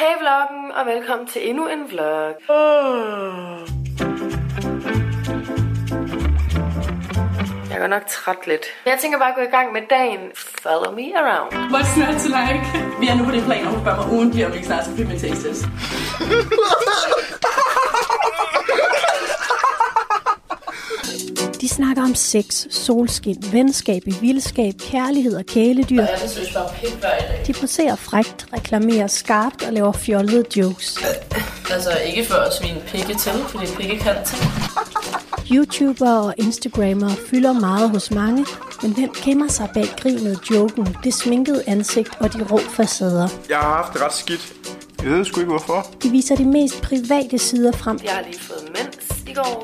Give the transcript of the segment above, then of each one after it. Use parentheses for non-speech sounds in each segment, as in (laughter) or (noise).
Hej vloggen, og velkommen til endnu en vlog. Oh. Jeg er godt nok træt lidt. Jeg tænker bare at gå i gang med dagen. Follow me around. What's not to like? Vi er nu på det plan, og hun spørger mig ugentligt, om vi ikke snart skal filme (laughs) snakker om sex, solskin, venskab i vildskab, kærlighed og kæledyr. De poserer frægt, reklamerer skarpt og laver fjollede jokes. Altså, ikke for at svine pikke til, fordi pikke kan ting. YouTubere og Instagrammere fylder meget hos mange, men hvem gemmer sig bag grinet, joken, det sminkede ansigt og de rå facader? Jeg har haft det ret skidt. Jeg ved sgu ikke hvorfor. De viser de mest private sider frem, Jeg har lige fået går.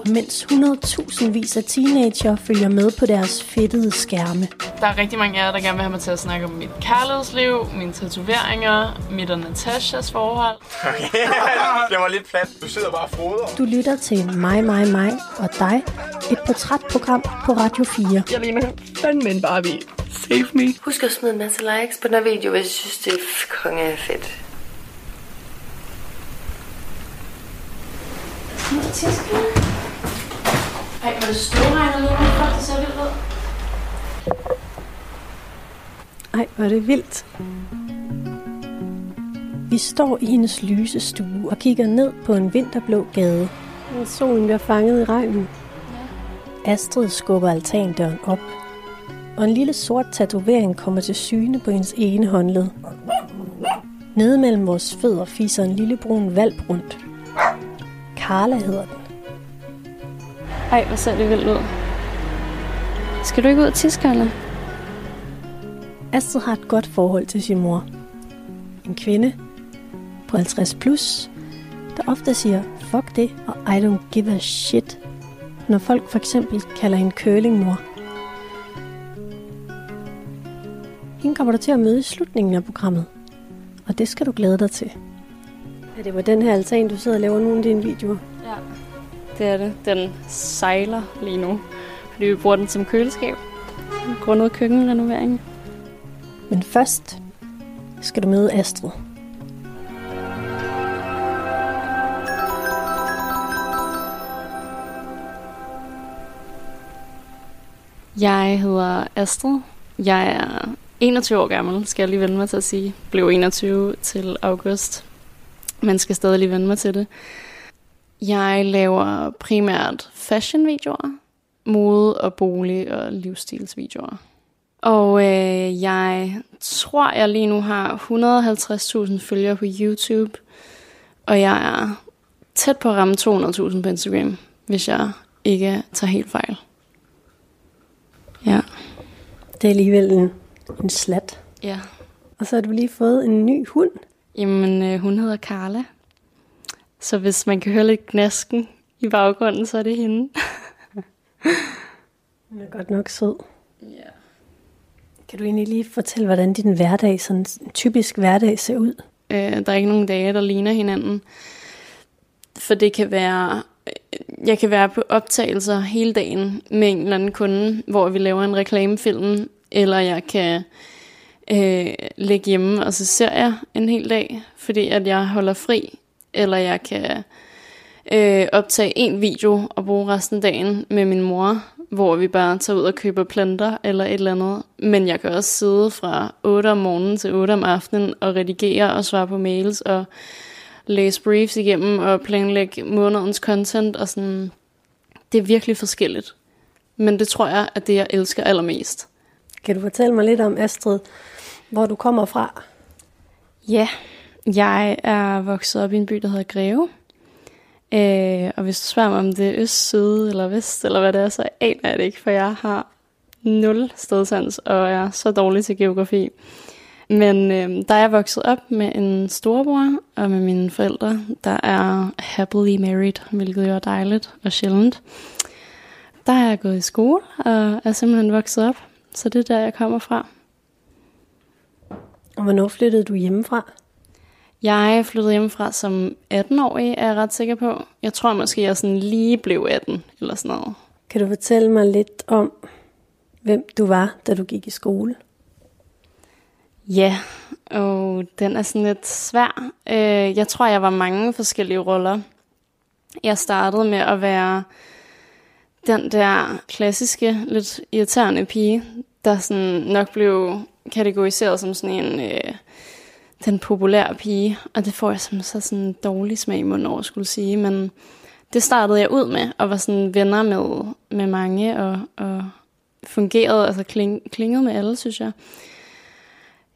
Mens 100.000 af teenager følger med på deres fedtede skærme. Der er rigtig mange af jer, der gerne vil have mig til at snakke om mit kærlighedsliv, mine tatoveringer, mit og Natashas forhold. (laughs) det var lidt plat. Du sidder bare og froder. Du lytter til Mig, mig, mig og dig, et portrætprogram på Radio 4. Jeg ligner fandme en Barbie. Save me. Husk at smide en masse likes på den her video, hvis I synes, det er konge fedt. Ej, var det støvregnet lige nu? Fuck, det ser vildt ud. Ej, hvor er det vildt. Vi står i hendes lyse stue og kigger ned på en vinterblå gade. Solen bliver fanget i regnen. Astrid skubber altandøren op. Og en lille sort tatovering kommer til syne på hendes ene håndled. Nede mellem vores fødder fiser en lille brun valp rundt. Carla hedder den. Ej, hvor ser det vildt ud. Skal du ikke ud og tisse, Carla? Astrid har et godt forhold til sin mor. En kvinde på 50 plus, der ofte siger fuck det og I don't give a shit, når folk for eksempel kalder hende curlingmor. Hende kommer du til at møde i slutningen af programmet, og det skal du glæde dig til. Er det på den her altan, du sidder og laver nogle af dine videoer? Ja. Det er det. Den sejler lige nu, fordi vi bruger den som køleskab. Grundet køkkenrenoveringen. Men først skal du møde Astrid. Jeg hedder Astrid. Jeg er 21 år gammel, skal jeg lige vende mig til at sige. Blev 21 til august, men skal stadig lige vende mig til det. Jeg laver primært fashion-videoer, mode- og bolig- og livsstilsvideoer. Og øh, jeg tror, jeg lige nu har 150.000 følgere på YouTube, og jeg er tæt på at ramme 200.000 på Instagram, hvis jeg ikke tager helt fejl. Ja. Det er alligevel en, en slat. Ja. Og så har du lige fået en ny hund. Jamen, øh, hun hedder Carla. Så hvis man kan høre lidt gnasken i baggrunden, så er det hende. (laughs) Hun er godt nok sød. Ja. Kan du egentlig lige fortælle, hvordan din hverdag, sådan en typisk hverdag ser ud? Øh, der er ikke nogen dage, der ligner hinanden. For det kan være... øh, Jeg kan være på optagelser hele dagen med en eller anden kunde, hvor vi laver en reklamefilm, eller jeg kan øh, ligge hjemme, og så ser jeg en hel dag, fordi at jeg holder fri, eller jeg kan øh, optage en video og bruge resten af dagen med min mor, hvor vi bare tager ud og køber planter eller et eller andet. Men jeg kan også sidde fra 8 om morgenen til 8 om aftenen og redigere og svare på mails og læse briefs igennem og planlægge månedens content og sådan. Det er virkelig forskelligt. Men det tror jeg, at det jeg elsker allermest. Kan du fortælle mig lidt om Astrid, hvor du kommer fra? Ja, jeg er vokset op i en by, der hedder Greve. Øh, og hvis du spørger mig, om det er øst, syd eller vest, eller hvad det er, så aner jeg det ikke, for jeg har nul stedsans, og er så dårlig til geografi. Men øh, der er jeg vokset op med en storebror og med mine forældre, der er happily married, hvilket jo er dejligt og sjældent. Der er jeg gået i skole og er simpelthen vokset op, så det er der, jeg kommer fra. Og hvornår flyttede du hjemmefra? Jeg flyttede hjemmefra som 18-årig, er jeg ret sikker på. Jeg tror måske, jeg sådan lige blev 18 eller sådan noget. Kan du fortælle mig lidt om, hvem du var, da du gik i skole? Ja, og den er sådan lidt svær. Øh, jeg tror, jeg var mange forskellige roller. Jeg startede med at være den der klassiske, lidt irriterende pige, der sådan nok blev kategoriseret som sådan en øh, den populære pige, og det får jeg som så sådan en dårlig smag i munden over, skulle sige, men det startede jeg ud med, og var sådan venner med, med mange, og, og fungerede, altså kling, klingede med alle, synes jeg.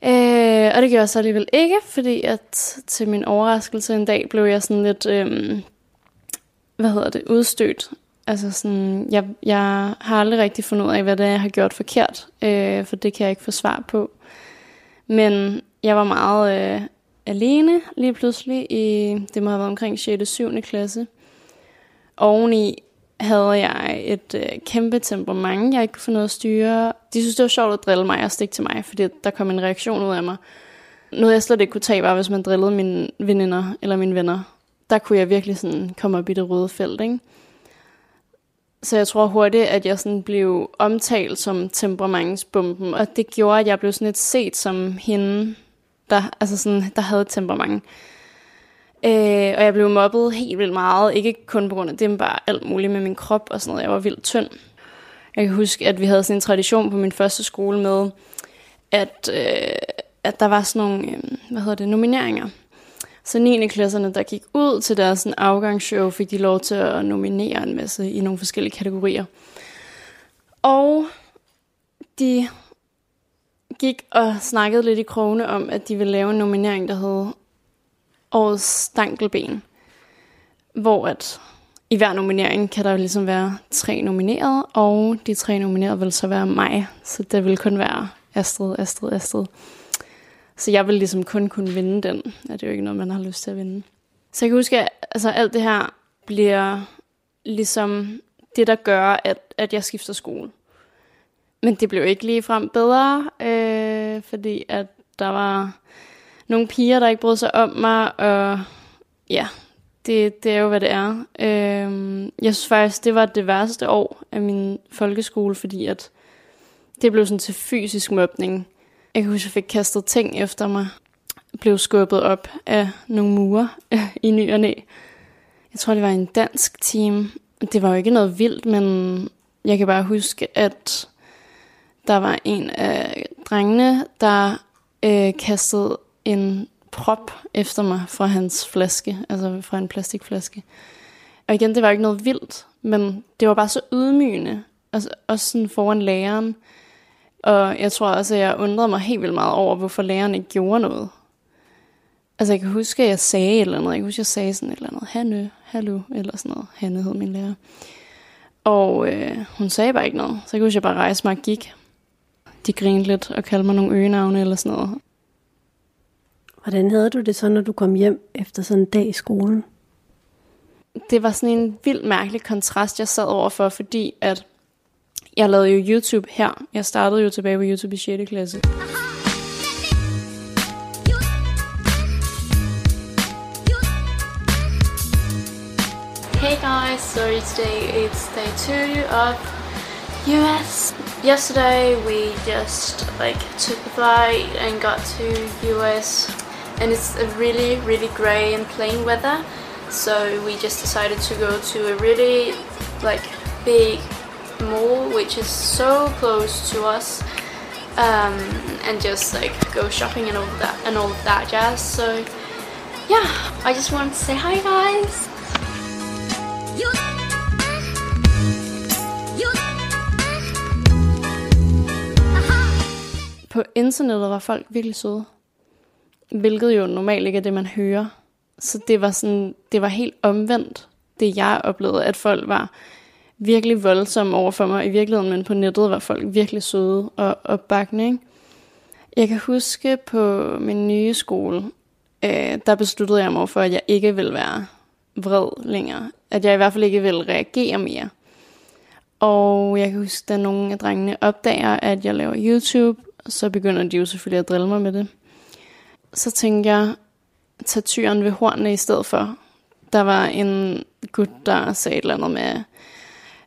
Øh, og det gjorde jeg så alligevel ikke, fordi at til min overraskelse en dag blev jeg sådan lidt, øh, hvad hedder det, udstødt. Altså sådan, jeg, jeg har aldrig rigtig fundet ud af, hvad det er, jeg har gjort forkert, øh, for det kan jeg ikke få svar på. Men jeg var meget øh, alene lige pludselig i, det må have været omkring 6. og 7. klasse. Oveni havde jeg et øh, kæmpe temperament, jeg ikke kunne få noget at styre. De synes, det var sjovt at drille mig og stikke til mig, fordi der kom en reaktion ud af mig. Noget, jeg slet ikke kunne tage, var, hvis man drillede mine veninder eller mine venner. Der kunne jeg virkelig sådan komme op i det røde felt, ikke? Så jeg tror hurtigt, at jeg sådan blev omtalt som temperamentsbomben, og det gjorde, at jeg blev sådan lidt set som hende, der, altså sådan, der havde temperament. Øh, og jeg blev mobbet helt vildt meget, ikke kun på grund af det, men bare alt muligt med min krop og sådan noget. Jeg var vildt tynd. Jeg kan huske, at vi havde sådan en tradition på min første skole med, at, øh, at der var sådan nogle, øh, hvad hedder det, nomineringer. Så 9. klasserne, der gik ud til deres sådan, afgangsshow, fik de lov til at nominere en masse i nogle forskellige kategorier. Og de gik og snakkede lidt i krogene om, at de ville lave en nominering, der hed Årets Stankelben. Hvor at i hver nominering kan der ligesom være tre nominerede, og de tre nominerede vil så være mig. Så det vil kun være Astrid, Astrid, Astrid. Så jeg vil ligesom kun kunne vinde den. Ja, det er jo ikke noget, man har lyst til at vinde. Så jeg kan huske, at altså, alt det her bliver ligesom det, der gør, at, at jeg skifter skole. Men det blev ikke ligefrem bedre, øh, fordi at der var nogle piger, der ikke brød sig om mig, og ja, det, det er jo, hvad det er. Øh, jeg synes faktisk, det var det værste år af min folkeskole, fordi at det blev sådan til fysisk mobning. Jeg kan huske, at jeg fik kastet ting efter mig. Blev skubbet op af nogle mure (laughs) i ny og næ. Jeg tror, det var en dansk team. Det var jo ikke noget vildt, men jeg kan bare huske, at der var en af drengene, der øh, kastede en prop efter mig fra hans flaske, altså fra en plastikflaske. Og igen, det var ikke noget vildt, men det var bare så ydmygende, altså også sådan foran læreren. Og jeg tror også, at jeg undrede mig helt vildt meget over, hvorfor læreren ikke gjorde noget. Altså jeg kan huske, at jeg sagde et eller andet. Jeg kan huske, at jeg sagde sådan et eller andet. Hanne, hallo, eller sådan noget. Hanne hed min lærer. Og øh, hun sagde bare ikke noget. Så jeg kan huske, at jeg bare rejste mig og gik. De grinede lidt og kaldte mig nogle øgenavne eller sådan noget. Hvordan havde du det så, når du kom hjem efter sådan en dag i skolen? Det var sådan en vild mærkelig kontrast, jeg sad overfor, fordi at jeg lavede jo YouTube her. Jeg startede jo tilbage på YouTube i 6. klasse. Hey guys, so today it's day two of US. Yesterday we just like took a flight and got to US and it's a really really grey and plain weather so we just decided to go to a really like big mall which is so close to us um, and just like go shopping and all of that and all of that jazz so yeah I just wanted to say hi guys På internettet var folk virkelig søde. Hvilket jo normalt ikke er det, man hører. Så det var, sådan, det var helt omvendt, det jeg oplevede, at folk var virkelig voldsomme over for mig i virkeligheden, men på nettet var folk virkelig søde og opbakkende. Ikke? Jeg kan huske på min nye skole, øh, der besluttede jeg mig for, at jeg ikke ville være vred længere. At jeg i hvert fald ikke ville reagere mere. Og jeg kan huske, at nogle af drengene opdager, at jeg laver YouTube, så begynder de jo selvfølgelig at drille mig med det. Så tænkte jeg, tage tyren ved hornene i stedet for. Der var en gut, der sagde et eller andet med,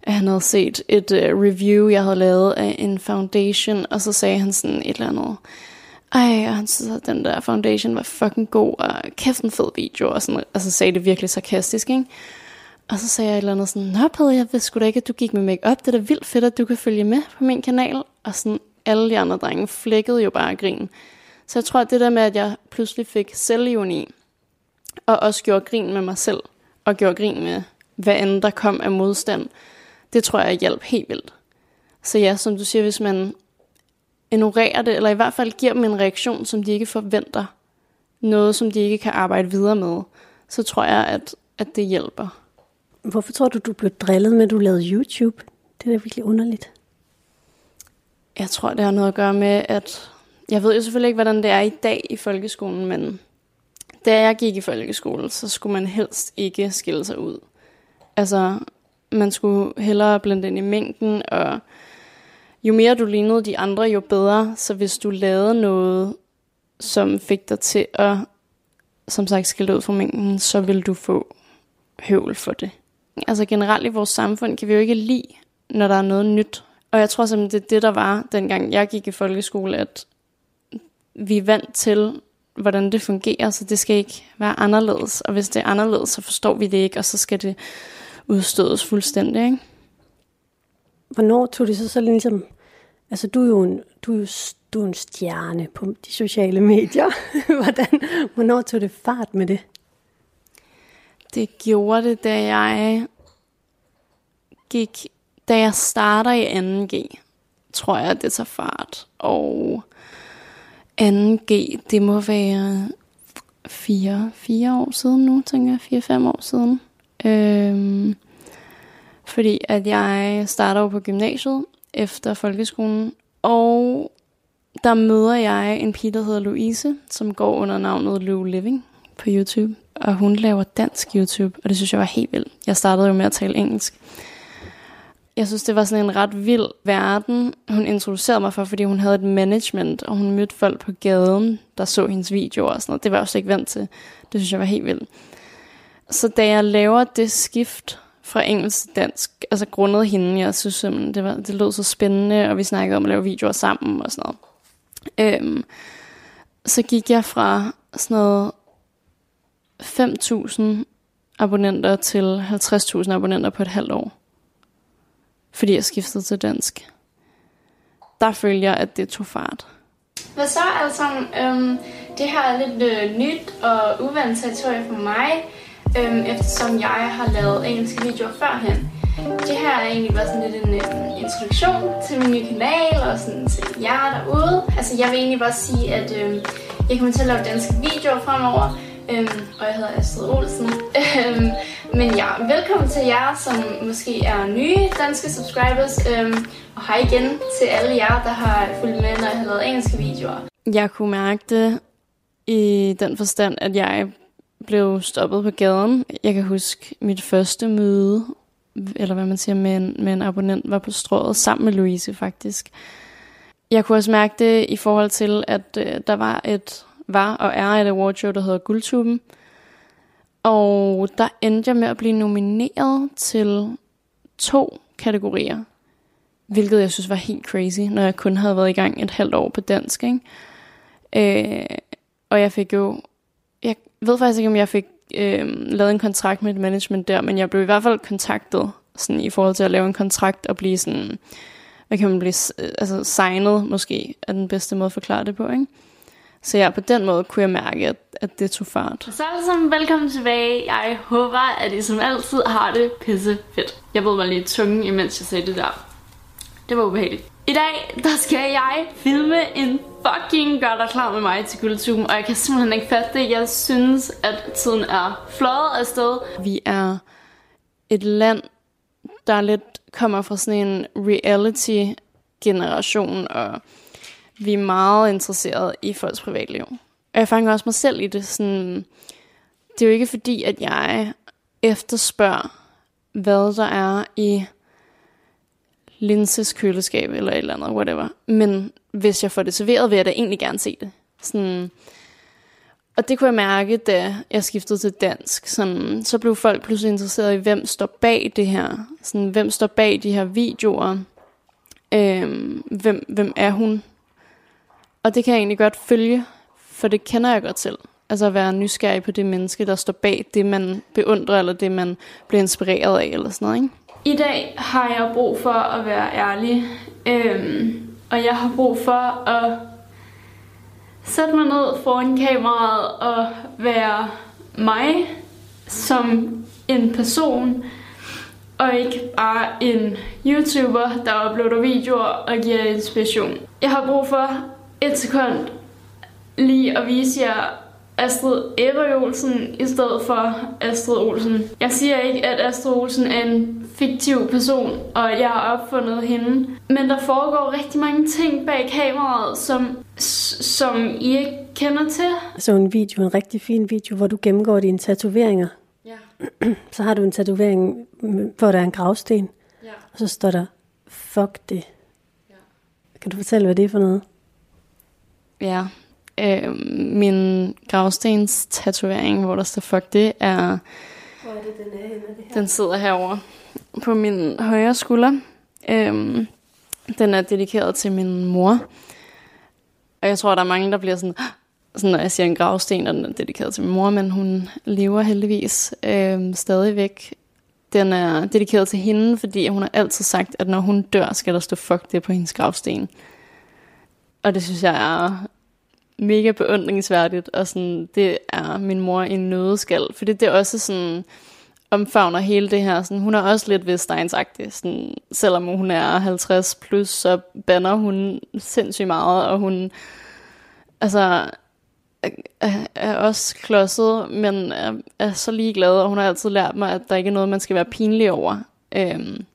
at han havde set et uh, review, jeg havde lavet af en foundation, og så sagde han sådan et eller andet, ej, og han synes, at den der foundation var fucking god, og kæft en fed video, og sådan, altså sagde det virkelig sarkastisk, ikke? Og så sagde jeg et eller andet sådan, Nå, Pede, jeg vidste sgu da ikke, at du gik med makeup. Det er da vildt fedt, at du kan følge med på min kanal. Og sådan, alle de andre drenge flækkede jo bare grin. Så jeg tror, at det der med, at jeg pludselig fik selvironi, og også gjorde grin med mig selv, og gjorde grin med, hvad end der kom af modstand, det tror jeg hjalp helt vildt. Så ja, som du siger, hvis man ignorerer det, eller i hvert fald giver dem en reaktion, som de ikke forventer, noget, som de ikke kan arbejde videre med, så tror jeg, at, at det hjælper. Hvorfor tror du, du blev drillet med, at du lavede YouTube? Det er da virkelig underligt. Jeg tror, det har noget at gøre med, at jeg ved jo selvfølgelig ikke, hvordan det er i dag i folkeskolen, men da jeg gik i folkeskole, så skulle man helst ikke skille sig ud. Altså, man skulle hellere blande ind i mængden, og jo mere du lignede de andre, jo bedre. Så hvis du lavede noget, som fik dig til at, som sagt, skille ud fra mængden, så vil du få høvl for det. Altså generelt i vores samfund kan vi jo ikke lide, når der er noget nyt. Og jeg tror simpelthen, det er det, der var, dengang jeg gik i folkeskole, at vi er vant til, hvordan det fungerer, så det skal ikke være anderledes. Og hvis det er anderledes, så forstår vi det ikke, og så skal det udstødes fuldstændig. Ikke? Hvornår tog det så så ligesom... Altså, du er jo en, du er jo, du er en stjerne på de sociale medier. (laughs) Hvordan, hvornår tog det fart med det? Det gjorde det, da jeg gik... Da jeg starter i 2G, tror jeg, det tager fart. Og 2G, det må være fire, fire år siden nu, tænker jeg. Fire-fem år siden. Øhm, fordi at jeg starter jo på gymnasiet efter folkeskolen, og der møder jeg en pige, der hedder Louise, som går under navnet Lou Living på YouTube. Og hun laver dansk YouTube, og det synes jeg var helt vildt. Jeg startede jo med at tale engelsk. Jeg synes, det var sådan en ret vild verden, hun introducerede mig for, fordi hun havde et management, og hun mødte folk på gaden, der så hendes videoer og sådan noget. Det var jeg også ikke vant til. Det synes jeg var helt vildt. Så da jeg laver det skift fra engelsk til dansk, altså grundet hende, jeg synes simpelthen, det, var, det lød så spændende, og vi snakkede om at lave videoer sammen og sådan noget. Øhm, så gik jeg fra sådan noget 5.000 abonnenter til 50.000 abonnenter på et halvt år. Fordi jeg skiftede til dansk. Der følte jeg, at det tog fart. Hvad så, altså? Øhm, det her er lidt øh, nyt og uvandt territorie for mig, øhm, eftersom jeg har lavet engelske videoer førhen. Det her er egentlig bare sådan lidt en, en introduktion til min nye kanal og sådan til jer derude. Altså, jeg vil egentlig bare sige, at øhm, jeg kommer til at lave danske videoer fremover, øhm, og jeg hedder Astrid Olsen. (laughs) Øhm, men ja, velkommen til jer, som måske er nye danske subscribers, øhm, og hej igen til alle jer, der har fulgt med, når jeg har lavet engelske videoer. Jeg kunne mærke det i den forstand, at jeg blev stoppet på gaden. Jeg kan huske mit første møde, eller hvad man siger, med en, med en abonnent, var på strået sammen med Louise faktisk. Jeg kunne også mærke det i forhold til, at øh, der var et var og er et awardshow, der hedder Guldtuben. Og der endte jeg med at blive nomineret til to kategorier. Hvilket jeg synes var helt crazy, når jeg kun havde været i gang et halvt år på dansk. Ikke? Øh, og jeg fik jo... Ved faktisk ikke, om jeg fik øh, lavet en kontrakt med et management der, men jeg blev i hvert fald kontaktet sådan, i forhold til at lave en kontrakt og blive sådan... Hvad kan man blive... Øh, altså signet måske er den bedste måde at forklare det på, ikke? Så ja, på den måde kunne jeg mærke, at, at det tog fart. Så alle sammen, velkommen tilbage. Jeg håber, at I som altid har det pisse fedt. Jeg ved mig lige tungen, imens jeg sagde det der. Det var ubehageligt. I dag, der skal jeg filme en fucking gør dig klar med mig til guldtuben, og jeg kan simpelthen ikke fatte det. Jeg synes, at tiden er fløjet afsted. Vi er et land, der lidt kommer fra sådan en reality-generation, og vi er meget interesserede i folks privatliv. Og jeg fanger også mig selv i det. Sådan, det er jo ikke fordi, at jeg efterspørger, hvad der er i Linses køleskab eller et eller andet, whatever. Men hvis jeg får det serveret, vil jeg da egentlig gerne se det. Sådan, og det kunne jeg mærke, da jeg skiftede til dansk. Sådan, så blev folk pludselig interesseret i, hvem står bag det her. Sådan, hvem står bag de her videoer. Øhm, hvem, hvem er hun? Og det kan jeg egentlig godt følge, for det kender jeg godt selv. Altså at være nysgerrig på det menneske, der står bag det, man beundrer, eller det, man bliver inspireret af, eller sådan noget, ikke? I dag har jeg brug for at være ærlig, øhm, og jeg har brug for at sætte mig ned foran kameraet og være mig som en person, og ikke bare en YouTuber, der uploader videoer og giver inspiration. Jeg har brug for et sekund lige at vise jer Astrid Eva Olsen i stedet for Astrid Olsen. Jeg siger ikke, at Astrid Olsen er en fiktiv person, og jeg har opfundet hende. Men der foregår rigtig mange ting bag kameraet, som, som I ikke kender til. Så en video, en rigtig fin video, hvor du gennemgår dine tatoveringer. Ja. (clears throat) Så har du en tatovering, hvor der er en gravsten, ja. og så står der, fuck det. Ja. Kan du fortælle, hvad det er for noget? Ja, øh, min gravstens tatovering, hvor der står fuck det, er... Hvor er det, den er henne, det her? Den sidder herover på min højre skulder. Øh, den er dedikeret til min mor. Og jeg tror, der er mange, der bliver sådan, (gasps) sådan når jeg siger en gravsten, og den er dedikeret til min mor, men hun lever heldigvis øh, stadigvæk. Den er dedikeret til hende, fordi hun har altid sagt, at når hun dør, skal der stå fuck det på hendes gravsten. Og det synes jeg er mega beundringsværdigt, og sådan, det er min mor i nødeskal, fordi det er også sådan, omfavner hele det her. Sådan, hun er også lidt Vestegnsagtig. Sådan, selvom hun er 50 plus, så banner hun sindssygt meget, og hun altså, er, er også klodset, men er, er så ligeglad, og hun har altid lært mig, at der ikke er noget, man skal være pinlig over. Øhm,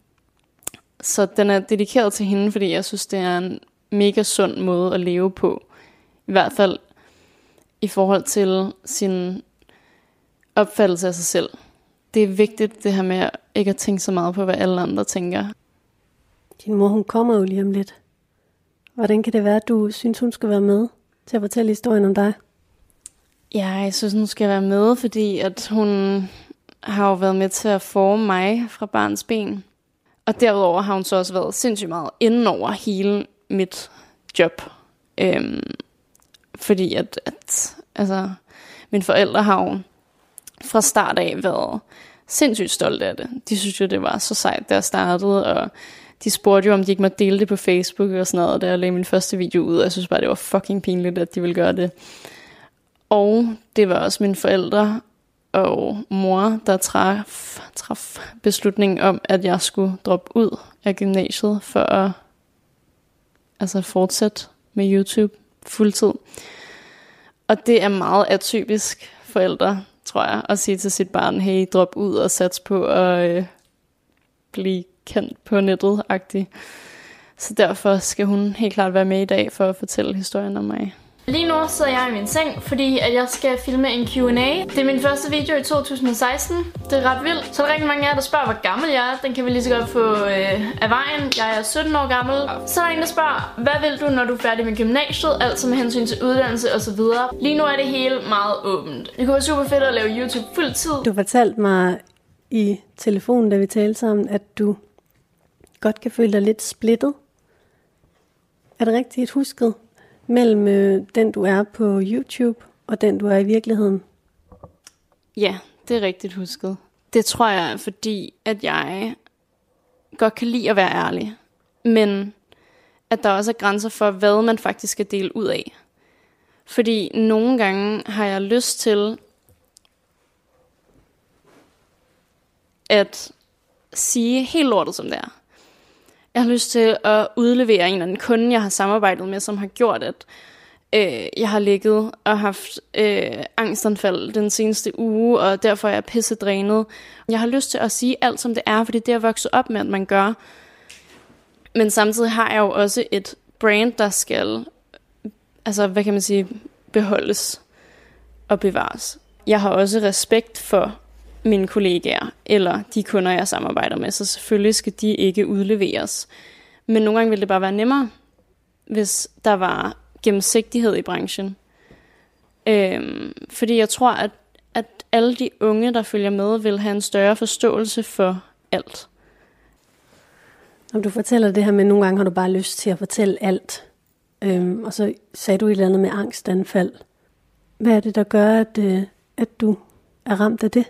så den er dedikeret til hende, fordi jeg synes, det er en mega sund måde at leve på. I hvert fald i forhold til sin opfattelse af sig selv. Det er vigtigt, det her med ikke at tænke så meget på, hvad alle andre tænker. Din mor, hun kommer jo lige om lidt. Hvordan kan det være, at du synes, hun skal være med til at fortælle historien om dig? Ja, jeg synes, hun skal være med, fordi at hun har jo været med til at forme mig fra barns ben. Og derudover har hun så også været sindssygt meget inden over hele mit job. Øhm, fordi at, at altså, mine forældre har jo fra start af været sindssygt stolte af det. De synes jo, det var så sejt, da jeg startede, og de spurgte jo, om de ikke måtte dele det på Facebook og sådan noget, da jeg lagde min første video ud, og jeg synes bare, det var fucking pinligt, at de ville gøre det. Og det var også mine forældre og mor, der traf, traf beslutningen om, at jeg skulle droppe ud af gymnasiet for at altså fortsætte med YouTube fuldtid. Og det er meget atypisk forældre, tror jeg, at sige til sit barn, hey, drop ud og sats på at øh, blive kendt på nettet -agtig. Så derfor skal hun helt klart være med i dag for at fortælle historien om mig. Lige nu sidder jeg i min seng, fordi at jeg skal filme en Q&A. Det er min første video i 2016. Det er ret vildt. Så er der rigtig mange af jer, der spørger, hvor gammel jeg er. Den kan vi lige så godt få øh, af vejen. Jeg er 17 år gammel. Så er der en, der spørger, hvad vil du, når du er færdig med gymnasiet? Altså med hensyn til uddannelse osv. Lige nu er det hele meget åbent. Det kunne være super fedt at lave YouTube fuld tid. Du fortalte mig i telefonen, da vi talte sammen, at du godt kan føle dig lidt splittet. Er det rigtigt husket? Mellem øh, den, du er på YouTube, og den, du er i virkeligheden? Ja, det er rigtigt husket. Det tror jeg fordi, at jeg godt kan lide at være ærlig. Men at der også er grænser for, hvad man faktisk skal dele ud af. Fordi nogle gange har jeg lyst til at sige helt lortet som det er. Jeg har lyst til at udlevere en eller anden kunde, jeg har samarbejdet med, som har gjort, at øh, jeg har ligget og haft øh, angstanfald den seneste uge, og derfor er jeg pissedrænet. Jeg har lyst til at sige alt, som det er, fordi det er vokset op med, at man gør. Men samtidig har jeg jo også et brand, der skal, altså hvad kan man sige, beholdes og bevares. Jeg har også respekt for mine kollegaer, eller de kunder, jeg samarbejder med, så selvfølgelig skal de ikke udleveres. Men nogle gange ville det bare være nemmere, hvis der var gennemsigtighed i branchen. Øhm, fordi jeg tror, at, at alle de unge, der følger med, vil have en større forståelse for alt. Når du fortæller det her med, at nogle gange har du bare lyst til at fortælle alt. Øhm, og så sagde du et eller andet med angstanfald. Hvad er det, der gør, at, øh, at du er ramt af det?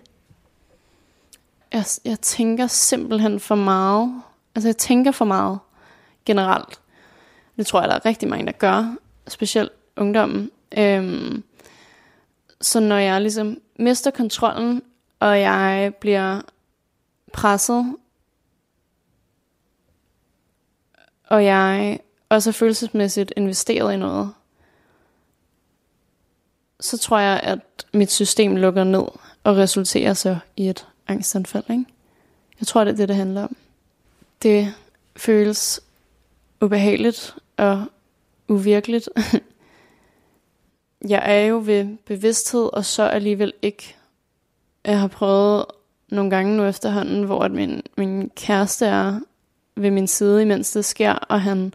Jeg, jeg tænker simpelthen for meget. Altså, jeg tænker for meget generelt. Det tror jeg, der er rigtig mange, der gør. Specielt ungdommen. Øhm, så når jeg ligesom mister kontrollen, og jeg bliver presset, og jeg også er følelsesmæssigt investeret i noget, så tror jeg, at mit system lukker ned og resulterer så i et angstanfald. Ikke? Jeg tror, det er det, det handler om. Det føles ubehageligt og uvirkeligt. (laughs) jeg er jo ved bevidsthed, og så alligevel ikke. Jeg har prøvet nogle gange nu efterhånden, hvor at min, min kæreste er ved min side, imens det sker, og han,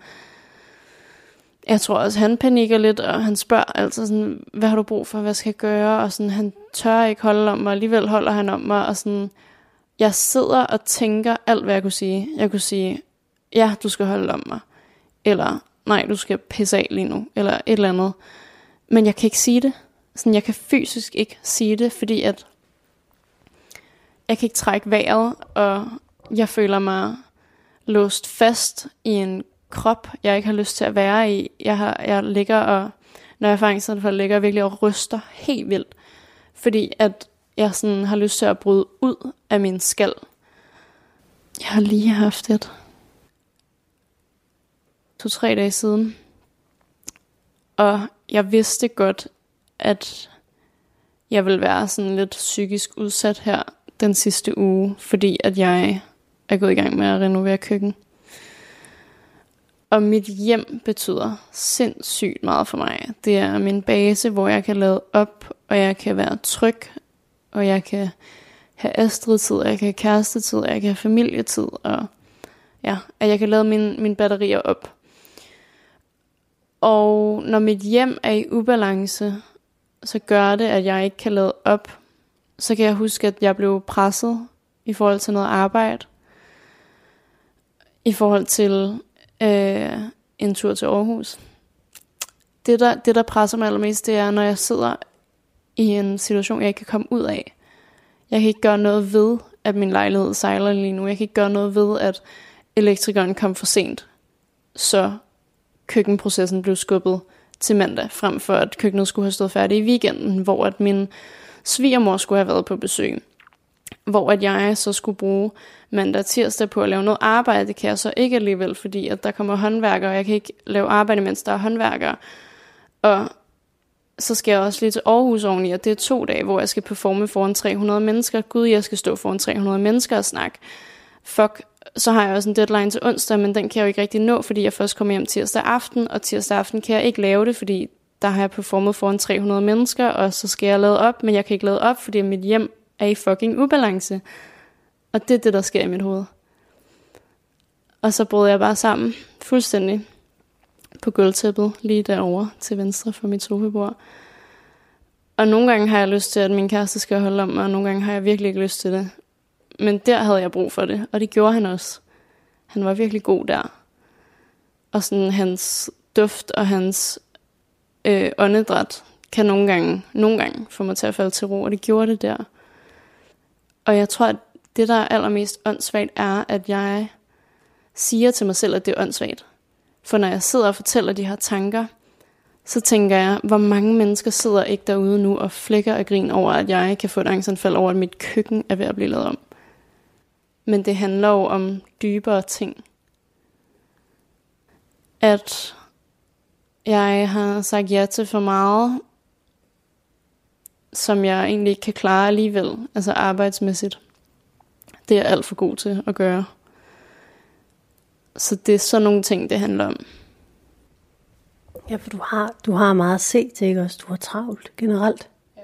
jeg tror også, han panikker lidt, og han spørger altid sådan, hvad har du brug for, hvad skal jeg gøre, og sådan, han tør ikke holde om mig, alligevel holder han om mig, og sådan, jeg sidder og tænker alt, hvad jeg kunne sige. Jeg kunne sige, ja, du skal holde om mig, eller nej, du skal pisse af lige nu, eller et eller andet. Men jeg kan ikke sige det. Sådan, jeg kan fysisk ikke sige det, fordi at jeg kan ikke trække vejret, og jeg føler mig låst fast i en krop, jeg ikke har lyst til at være i. Jeg, har, jeg ligger og, når jeg faktisk for ligger virkelig og ryster helt vildt, fordi at jeg sådan har lyst til at bryde ud af min skal. Jeg har lige haft et to-tre dage siden, og jeg vidste godt, at jeg vil være sådan lidt psykisk udsat her den sidste uge, fordi at jeg er gået i gang med at renovere køkken. Og mit hjem betyder sindssygt meget for mig. Det er min base, hvor jeg kan lade op, og jeg kan være tryg, og jeg kan have Astrid-tid, og jeg kan have kærestetid, og jeg kan have familietid, og ja, at jeg kan lade mine, mine batterier op. Og når mit hjem er i ubalance, så gør det, at jeg ikke kan lade op. Så kan jeg huske, at jeg blev presset i forhold til noget arbejde. I forhold til øh, en tur til Aarhus. Det der, det, der presser mig allermest, det er, når jeg sidder i en situation, jeg ikke kan komme ud af. Jeg kan ikke gøre noget ved, at min lejlighed sejler lige nu. Jeg kan ikke gøre noget ved, at elektrikeren kom for sent. Så køkkenprocessen blev skubbet til mandag, frem for at køkkenet skulle have stået færdigt i weekenden, hvor at min svigermor skulle have været på besøg. Hvor at jeg så skulle bruge mandag og tirsdag på at lave noget arbejde, det kan jeg så ikke alligevel, fordi at der kommer håndværkere, og jeg kan ikke lave arbejde, mens der er håndværkere. Og så skal jeg også lige til Aarhus oveni, og det er to dage, hvor jeg skal performe foran 300 mennesker. Gud, jeg skal stå foran 300 mennesker og snakke. Fuck, så har jeg også en deadline til onsdag, men den kan jeg jo ikke rigtig nå, fordi jeg først kommer hjem tirsdag aften, og tirsdag aften kan jeg ikke lave det, fordi der har jeg performet foran 300 mennesker, og så skal jeg lade op, men jeg kan ikke lade op, fordi mit hjem er i fucking ubalance. Og det er det, der sker i mit hoved. Og så brød jeg bare sammen, fuldstændig, på gulvtæppet, lige derovre til venstre for mit sofabord. Og nogle gange har jeg lyst til, at min kæreste skal holde om mig, og nogle gange har jeg virkelig ikke lyst til det. Men der havde jeg brug for det, og det gjorde han også. Han var virkelig god der. Og sådan hans duft og hans øh, åndedræt kan nogle gange, nogle gange få mig til at falde til ro, og det gjorde det der. Og jeg tror, at det, der er allermest åndssvagt, er, at jeg siger til mig selv, at det er åndssvagt. For når jeg sidder og fortæller de her tanker, så tænker jeg, hvor mange mennesker sidder ikke derude nu og flækker og grin over, at jeg kan få et angstanfald over, at mit køkken er ved at blive lavet om. Men det handler jo om dybere ting. At jeg har sagt ja til for meget, som jeg egentlig ikke kan klare alligevel, altså arbejdsmæssigt. Det er jeg alt for god til at gøre. Så det er sådan nogle ting, det handler om. Ja, for du har, du har meget at se til, ikke også? Du har travlt generelt. Ja.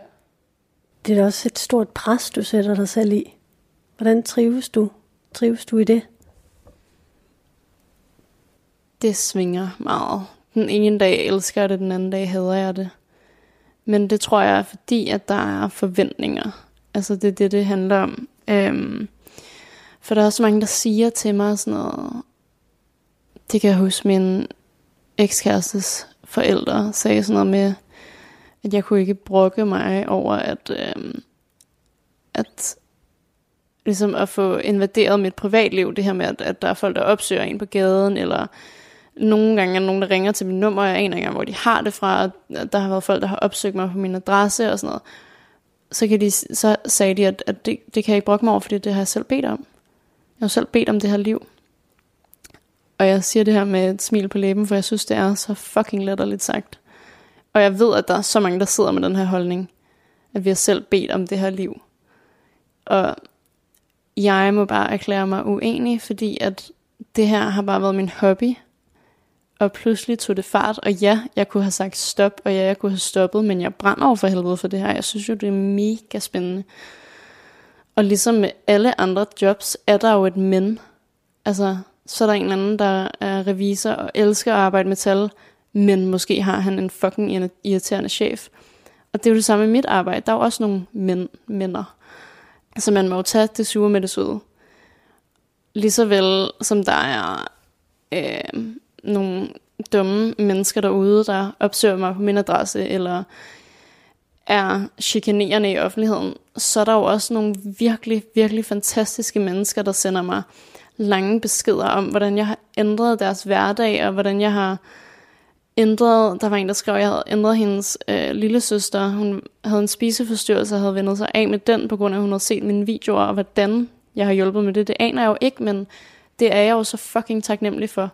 Det er da også et stort pres, du sætter dig selv i. Hvordan trives du? Trives du i det? Det svinger meget. Den ene dag elsker jeg det, den anden dag hader jeg det. Men det tror jeg er fordi, at der er forventninger. Altså det er det, det handler om. Øhm, for der er også mange, der siger til mig sådan noget. Det kan jeg huske min ekskærestes forældre sagde sådan noget med, at jeg kunne ikke brokke mig over, at, øhm, at ligesom at få invaderet mit privatliv, det her med, at, at der er folk, der opsøger en på gaden, eller nogle gange er der nogen, der ringer til mit nummer, og jeg aner ikke hvor de har det fra, at der har været folk, der har opsøgt mig på min adresse og sådan noget. Så, kan de, så sagde de, at, at det, det kan jeg ikke brokke mig over, fordi det har jeg selv bedt om. Jeg har selv bedt om det her liv. Og jeg siger det her med et smil på læben, for jeg synes, det er så fucking letterligt sagt. Og jeg ved, at der er så mange, der sidder med den her holdning, at vi har selv bedt om det her liv. Og jeg må bare erklære mig uenig, fordi at det her har bare været min hobby. Og pludselig tog det fart, og ja, jeg kunne have sagt stop, og ja, jeg kunne have stoppet, men jeg brænder over for helvede for det her. Jeg synes jo, det er mega spændende. Og ligesom med alle andre jobs, er der jo et men. Altså, så er der en eller anden, der er revisor og elsker at arbejde med tal, men måske har han en fucking irriterende chef. Og det er jo det samme med mit arbejde. Der er jo også nogle mænd, mænder. Så altså, man må jo tage det sure med det søde. Lige så vel som der er øh, nogle dumme mennesker derude, der opsøger mig på min adresse, eller er chikanerende i offentligheden, så er der jo også nogle virkelig, virkelig fantastiske mennesker, der sender mig lange beskeder om, hvordan jeg har ændret deres hverdag, og hvordan jeg har ændret, der var en, der skrev, at jeg havde ændret hendes øh, lille søster. Hun havde en spiseforstyrrelse og havde vendt sig af med den, på grund af, at hun havde set mine videoer, og hvordan jeg har hjulpet med det, det aner jeg jo ikke, men det er jeg jo så fucking taknemmelig for.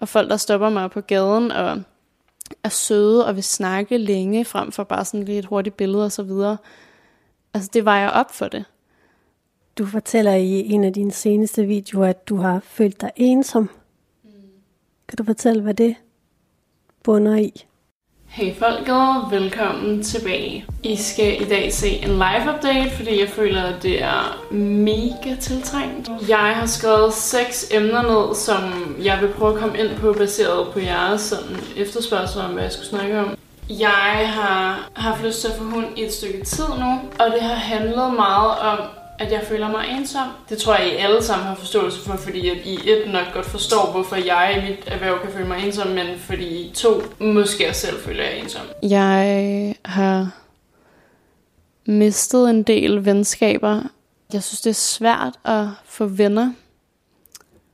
Og folk, der stopper mig på gaden og er søde og vil snakke længe, frem for bare sådan lidt et hurtigt billede og så videre. Altså, det var jeg op for det. Du fortæller i en af dine seneste videoer, at du har følt dig ensom. Mm. Kan du fortælle, hvad det bunder i? Hej folket, velkommen tilbage. I skal i dag se en live update, fordi jeg føler, at det er mega tiltrængt. Jeg har skrevet seks emner ned, som jeg vil prøve at komme ind på, baseret på jeres sådan, efterspørgsel om, hvad jeg skulle snakke om. Jeg har haft lyst til at få hund i et stykke tid nu, og det har handlet meget om at jeg føler mig ensom. Det tror jeg, I alle sammen har forståelse for, fordi at I et nok godt forstår, hvorfor jeg i mit erhverv kan føle mig ensom, men fordi I to måske også selv føler jeg ensom. Jeg øh, har mistet en del venskaber. Jeg synes, det er svært at få venner.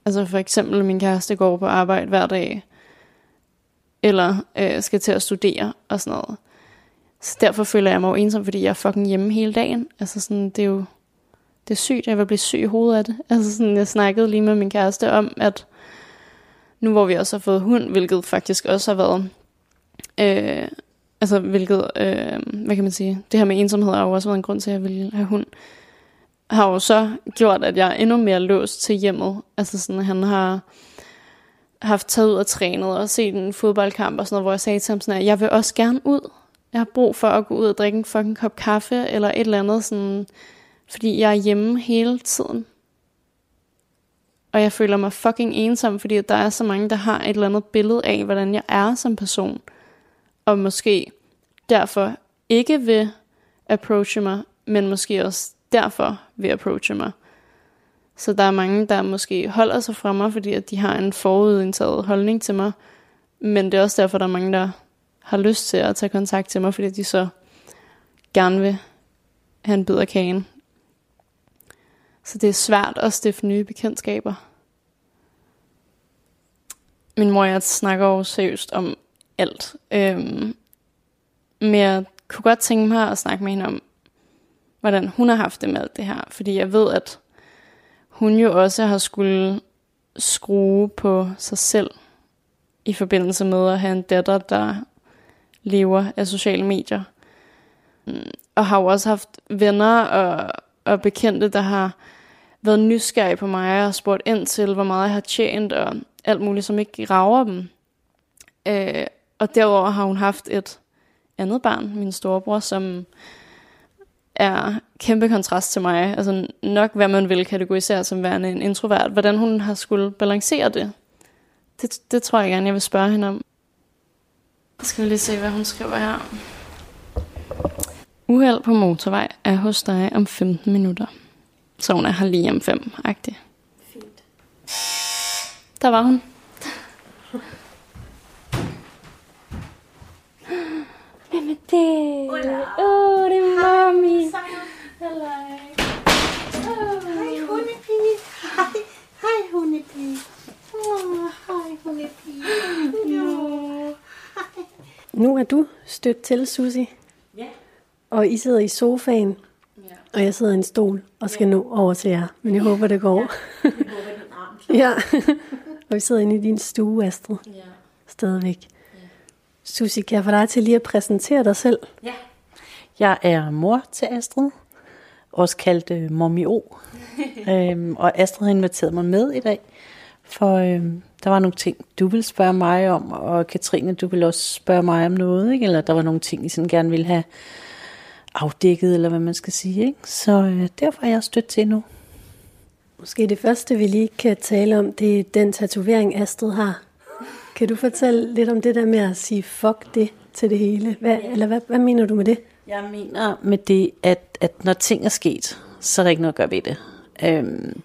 Altså for eksempel, min kæreste går på arbejde hver dag, eller øh, skal til at studere og sådan noget. Så derfor føler jeg mig jo ensom, fordi jeg er fucking hjemme hele dagen. Altså sådan, det er jo det er sygt, jeg vil blive syg i hovedet af det. (laughs) Altså sådan, jeg snakkede lige med min kæreste om, at nu hvor vi også har fået hund, hvilket faktisk også har været, øh, altså hvilket, øh, hvad kan man sige, det her med ensomhed har jo også været en grund til, at jeg ville have hund, har jo så gjort, at jeg er endnu mere låst til hjemmet. Altså sådan, han har haft taget ud og trænet og set en fodboldkamp og sådan noget, hvor jeg sagde til ham sådan, at jeg vil også gerne ud. Jeg har brug for at gå ud og drikke en fucking kop kaffe, eller et eller andet sådan, fordi jeg er hjemme hele tiden. Og jeg føler mig fucking ensom, fordi der er så mange, der har et eller andet billede af, hvordan jeg er som person. Og måske derfor ikke vil approache mig, men måske også derfor vil approache mig. Så der er mange, der måske holder sig fra mig, fordi at de har en forudindtaget holdning til mig. Men det er også derfor, der er mange, der har lyst til at tage kontakt til mig, fordi de så gerne vil have en bid af kagen. Så det er svært at stifte nye bekendtskaber. Min mor og jeg snakker jo seriøst om alt. Øhm, men jeg kunne godt tænke mig at snakke med hende om, hvordan hun har haft det med alt det her. Fordi jeg ved, at hun jo også har skulle skrue på sig selv i forbindelse med at have en datter, der lever af sociale medier. Mm, og har jo også haft venner og og bekendte, der har været nysgerrige på mig og spurgt ind til, hvor meget jeg har tjent og alt muligt, som ikke rager dem. Øh, og derover har hun haft et andet barn, min storebror, som er kæmpe kontrast til mig. Altså nok, hvad man vil kategorisere som værende en introvert. Hvordan hun har skulle balancere det, det, det tror jeg gerne, jeg vil spørge hende om. Skal vi lige se, hvad hun skriver her. Uheld på motorvej er hos dig om 15 minutter. Så hun er her lige om 5, agtig. Fint. Der var hun. Hvem er det? Åh, oh, det er mami. Hallo. Oh. Hej, hundepige. Hej, hej hundepige. Oh, hej, hun er pige. Nu er du stødt til, Susie. Ja. Og I sidder i sofaen. Ja. Og jeg sidder i en stol og skal nå over til jer. Men jeg håber, det går. Jeg håber. Ja. (laughs) og vi sidder inde i din stue, Astrid. Ja. Stadigvæk. Susi, kan jeg få dig til lige at præsentere dig selv? Ja. Jeg er mor til Astrid, også kaldt øh, Mommy O. (laughs) øhm, og Astrid har inviteret mig med i dag, for øhm, der var nogle ting, du ville spørge mig om, og Katrine, du ville også spørge mig om noget, ikke? eller der var nogle ting, I sådan gerne ville have afdækket, eller hvad man skal sige. Ikke? Så øh, derfor er jeg stødt til nu. Måske det første, vi lige kan tale om, det er den tatovering, Astrid har. Kan du fortælle lidt om det der med at sige fuck det til det hele? Hvad, eller hvad, hvad mener du med det? Jeg mener med det, at, at når ting er sket, så er der ikke noget at gøre ved det. Øhm,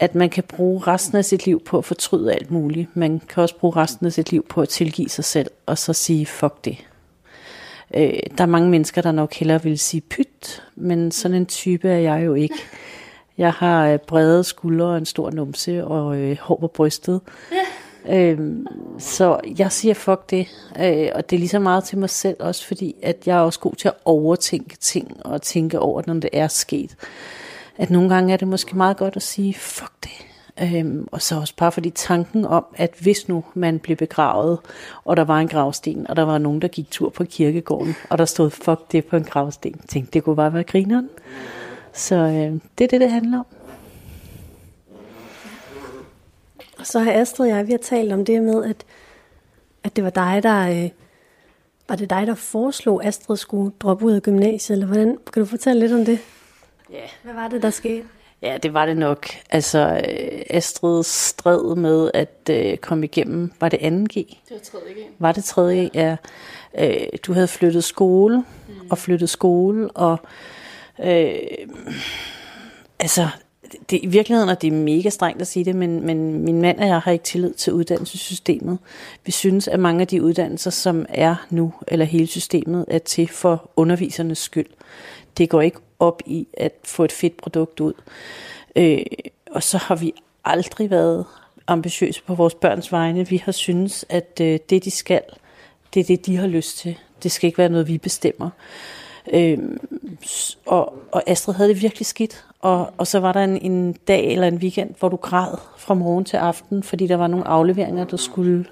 at man kan bruge resten af sit liv på at fortryde alt muligt. Man kan også bruge resten af sit liv på at tilgive sig selv, og så sige fuck det. Øh, der er mange mennesker, der nok hellere vil sige pyt, men sådan en type er jeg jo ikke. Jeg har øh, brede skuldre og en stor numse og øh, hår på brystet. Øhm, så jeg siger fuck det, øh, og det er lige så meget til mig selv også, fordi at jeg er også god til at overtænke ting og tænke over, når det er sket. At nogle gange er det måske meget godt at sige fuck det. Øhm, og så også bare fordi tanken om, at hvis nu man blev begravet, og der var en gravsten, og der var nogen, der gik tur på kirkegården, og der stod fuck det på en gravsten, tænkte, det kunne bare være grineren. Så øh, det er det, det handler om. Og så har Astrid og jeg, vi har talt om det med, at, at det var dig, der... Øh, var det dig, der foreslog, at Astrid skulle droppe ud af gymnasiet, eller hvordan? Kan du fortælle lidt om det? Ja. Hvad var det, der skete? Ja, det var det nok. Altså, øh, Astrid stred med at øh, komme igennem, var det 2G? Det var tredje gang. Var det 3. Ja. Øh, du havde flyttet skole, mm. og flyttet skole, og øh, altså, det, i virkeligheden er det mega strengt at sige det, men, men min mand og jeg har ikke tillid til uddannelsessystemet. Vi synes, at mange af de uddannelser, som er nu, eller hele systemet, er til for undervisernes skyld. Det går ikke op i at få et fedt produkt ud. Øh, og så har vi aldrig været ambitiøse på vores børns vegne. Vi har synes, at øh, det de skal, det er det, de har lyst til. Det skal ikke være noget, vi bestemmer. Øh, og, og Astrid havde det virkelig skidt. Og, og så var der en, en dag eller en weekend, hvor du græd fra morgen til aften, fordi der var nogle afleveringer, der skulle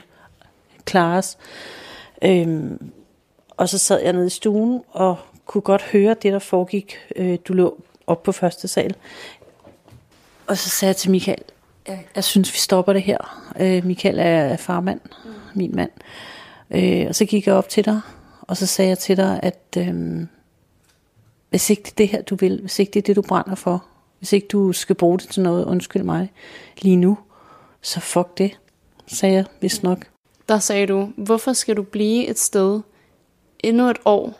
klares. Øhm, og så sad jeg nede i stuen og kunne godt høre det, der foregik. Øh, du lå op på første sal. Og så sagde jeg til Michael, jeg, synes, vi stopper det her. Øh, Michael er farmand, mm. min mand. Øh, og så gik jeg op til dig, og så sagde jeg til dig, at øh, hvis ikke det er det her, du vil, hvis ikke det er det, du brænder for, hvis ikke du skal bruge det til noget, undskyld mig, lige nu, så fuck det, sagde jeg, hvis nok. Der sagde du, hvorfor skal du blive et sted endnu et år,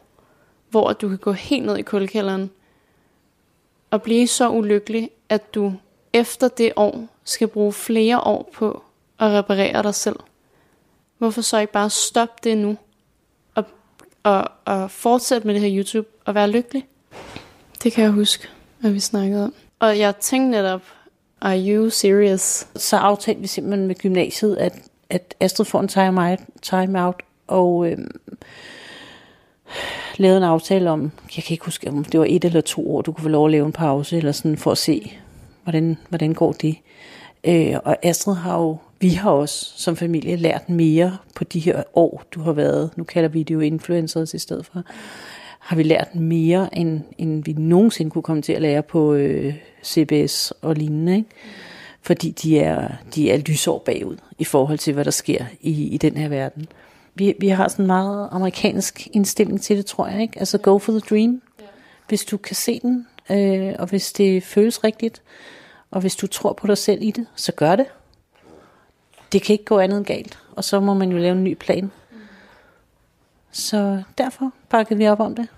hvor du kan gå helt ned i kulkælderen og blive så ulykkelig, at du efter det år skal bruge flere år på at reparere dig selv. Hvorfor så ikke bare stoppe det nu og, og, og fortsætte med det her YouTube og være lykkelig? Det kan jeg huske, at vi snakkede om. Og jeg tænkte netop, are you serious? Så aftalte vi simpelthen med gymnasiet, at, at Astrid får en time out, time out og øhm, lavet en aftale om, jeg kan ikke huske, om det var et eller to år, du kunne få lov at lave en pause, eller sådan, for at se, hvordan, hvordan går det. Øh, og Astrid har jo, vi har også som familie lært mere på de her år, du har været, nu kalder vi det jo influencers i stedet for, har vi lært mere, end, end vi nogensinde kunne komme til at lære på øh, CBS og lignende. Ikke? Fordi de er, de er lysår bagud i forhold til, hvad der sker i, i den her verden. Vi, vi har sådan en meget amerikansk indstilling til det, tror jeg. ikke. Altså go for the dream. Hvis du kan se den, øh, og hvis det føles rigtigt, og hvis du tror på dig selv i det, så gør det. Det kan ikke gå andet end galt. Og så må man jo lave en ny plan. Så derfor bakkede vi op om det.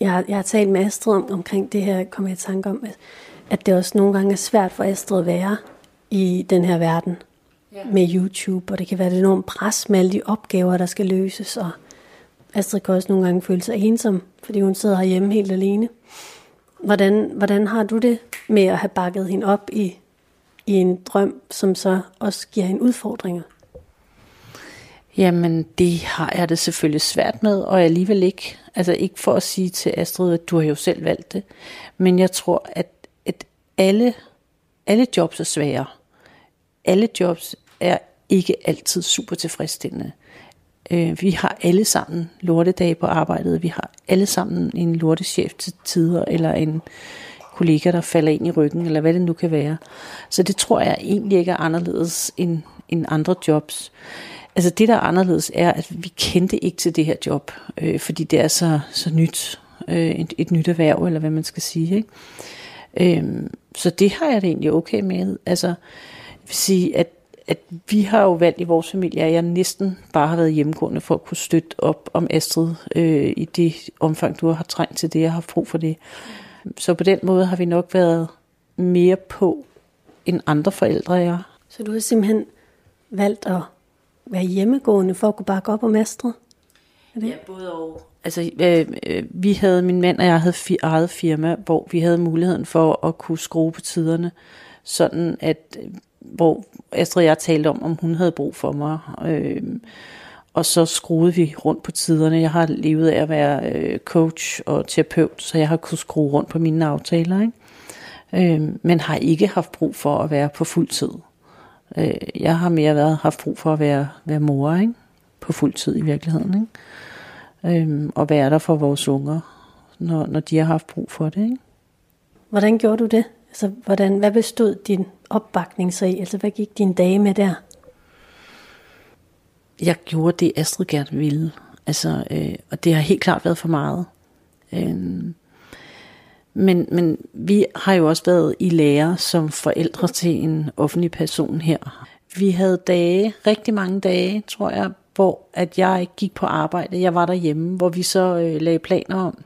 Jeg har, jeg har talt med Astrid om, omkring det her, kom jeg i tanke om, at, at det også nogle gange er svært for Astrid at være i den her verden ja. med YouTube, og det kan være et enormt pres med alle de opgaver, der skal løses, og Astrid kan også nogle gange føle sig ensom, fordi hun sidder hjemme helt alene. Hvordan, hvordan har du det med at have bakket hende op i, i en drøm, som så også giver hende udfordringer? Jamen, det har jeg det selvfølgelig svært med, og alligevel ikke. Altså ikke for at sige til Astrid, at du har jo selv valgt det. Men jeg tror, at, at alle, alle jobs er svære. Alle jobs er ikke altid super tilfredsstillende. Øh, vi har alle sammen lortedage på arbejdet. Vi har alle sammen en lortechef til tider, eller en kollega, der falder ind i ryggen, eller hvad det nu kan være. Så det tror jeg egentlig ikke er anderledes end, end andre jobs. Altså det, der er anderledes, er, at vi kendte ikke til det her job, øh, fordi det er så, så nyt, øh, et, et nyt erhverv, eller hvad man skal sige. Ikke? Øh, så det har jeg det egentlig okay med. Altså, jeg vil sige, at, at vi har jo valgt i vores familie, at jeg næsten bare har været hjemmegående for at kunne støtte op om Astrid øh, i det omfang, du har trængt til det, jeg har brug for det. Så på den måde har vi nok været mere på end andre forældre er. Så du har simpelthen valgt at være hjemmegående for at kunne bakke op om Astrid? Er det? Ja, både og. Altså, øh, øh, vi havde, min mand og jeg havde fi, eget firma, hvor vi havde muligheden for at kunne skrue på tiderne, sådan at, hvor Astrid og jeg talte om, om hun havde brug for mig. Øh, og så skruede vi rundt på tiderne. Jeg har levet af at være øh, coach og terapeut, så jeg har kunnet skrue rundt på mine aftaler. Ikke? Øh, men har ikke haft brug for at være på fuld tid. Øh, jeg har mere været, haft brug for at være, være mor, ikke? på fuld tid i virkeligheden. Ikke? Øh, og være der for vores unger, når, når de har haft brug for det. Ikke? Hvordan gjorde du det? Altså, hvordan, hvad bestod din opbakning så i? Altså, hvad gik dine dage med der? Jeg gjorde det, Astrid gerne ville. Altså, øh, og det har helt klart været for meget. Øh, men, men vi har jo også været i lære som forældre til en offentlig person her. Vi havde dage, rigtig mange dage, tror jeg, hvor at jeg ikke gik på arbejde. Jeg var derhjemme, hvor vi så øh, lagde planer om,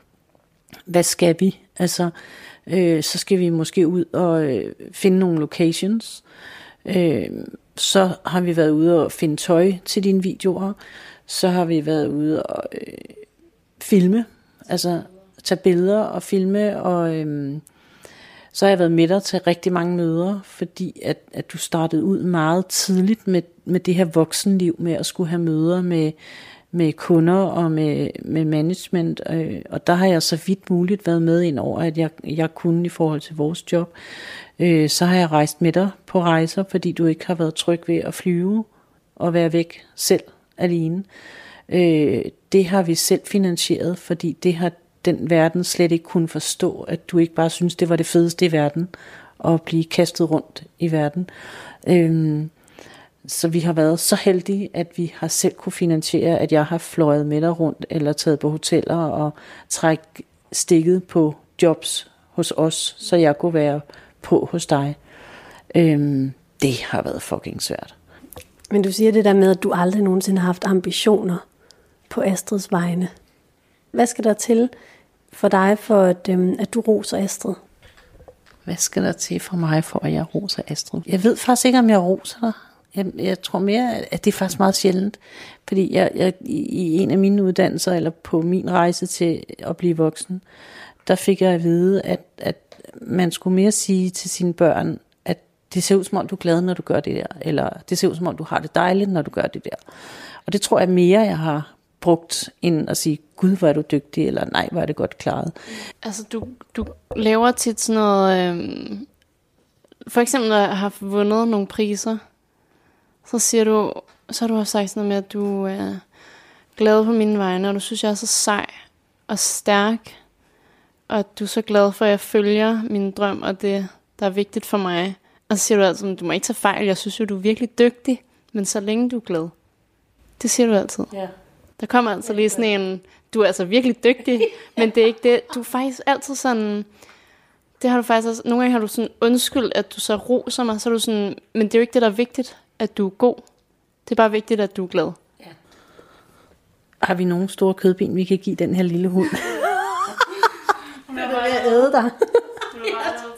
hvad skal vi? Altså, øh, så skal vi måske ud og øh, finde nogle locations. Øh, så har vi været ude og finde tøj til dine videoer. Så har vi været ude og øh, filme, altså tage billeder og filme, og øh, så har jeg været med dig til rigtig mange møder, fordi at, at du startede ud meget tidligt med, med det her voksenliv, med at skulle have møder med, med kunder og med, med management, øh, og der har jeg så vidt muligt været med ind over, at jeg, jeg kunne i forhold til vores job. Øh, så har jeg rejst med dig på rejser, fordi du ikke har været tryg ved at flyve og være væk selv alene. Øh, det har vi selv finansieret, fordi det har den verden slet ikke kunne forstå, at du ikke bare synes, det var det fedeste i verden, at blive kastet rundt i verden. Øh, så vi har været så heldige, at vi har selv kunne finansiere, at jeg har fløjet med dig rundt, eller taget på hoteller og trækket stikket på jobs hos os, så jeg kunne være på hos dig. Øhm, det har været fucking svært. Men du siger det der med, at du aldrig nogensinde har haft ambitioner på Astrids vegne. Hvad skal der til for dig, for at, øhm, at du roser Astrid? Hvad skal der til for mig, for at jeg roser Astrid? Jeg ved faktisk ikke, om jeg roser dig. Jeg, jeg tror mere, at det er faktisk meget sjældent. Fordi jeg, jeg, i en af mine uddannelser, eller på min rejse til at blive voksen, der fik jeg at vide, at, at man skulle mere sige til sine børn, at det ser ud som om, du er glad, når du gør det der. Eller det ser ud som om, du har det dejligt, når du gør det der. Og det tror jeg mere, jeg har brugt, end at sige, gud, hvor er du dygtig, eller nej, hvor er det godt klaret. Altså, du, du laver tit sådan noget... Øh, for eksempel, når jeg har vundet nogle priser, så siger du, så har du også sagt sådan noget med, at du er glad på mine vegne, og du synes, jeg er så sej og stærk, og at du er så glad for, at jeg følger min drøm, og det, der er vigtigt for mig. Og så siger du altid, du må ikke tage fejl, jeg synes jo, du er virkelig dygtig, men så længe du er glad. Det siger du altid. Ja. Der kommer altså lige sådan en, du er altså virkelig dygtig, (laughs) men det er ikke det. Du er faktisk altid sådan, det har du faktisk også, nogle gange har du sådan undskyld, at du så roser mig, så er du sådan, men det er jo ikke det, der er vigtigt, at du er god. Det er bare vigtigt, at du er glad. Ja. Har vi nogle store kødben, vi kan give den her lille hund? (laughs) Hun er ved at æde dig. (laughs)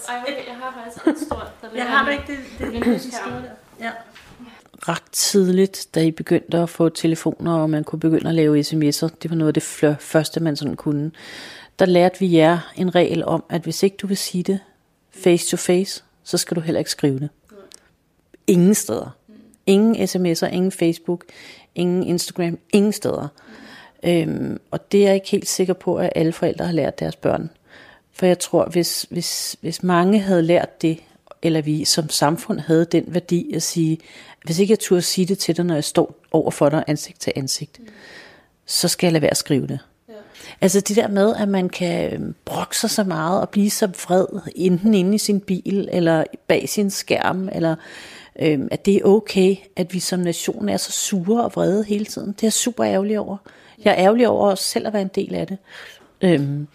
Ej, okay, jeg har faktisk et stort, der Jeg har det ikke, det, det, det, det, det Ja. ret tidligt, da I begyndte at få telefoner, og man kunne begynde at lave sms'er. Det var noget af det fl- første, man sådan kunne. Der lærte vi jer en regel om, at hvis ikke du vil sige det face to face, så skal du heller ikke skrive det. Ingen steder. Ingen sms'er, ingen Facebook, ingen Instagram, ingen steder. Øhm, og det er jeg ikke helt sikker på, at alle forældre har lært deres børn. For jeg tror, hvis, hvis, hvis mange havde lært det, eller vi som samfund havde den værdi at sige, hvis ikke jeg turde sige det til dig, når jeg står over for dig ansigt til ansigt, mm. så skal jeg lade være at skrive det. Ja. Altså det der med, at man kan øhm, brokke sig så meget og blive så vred, enten inde i sin bil, eller bag sin skærm, eller øhm, at det er okay, at vi som nation er så sure og vrede hele tiden. Det er jeg super ærgerlig over. Jeg er ærgerlig over os selv at være en del af det. Øhm,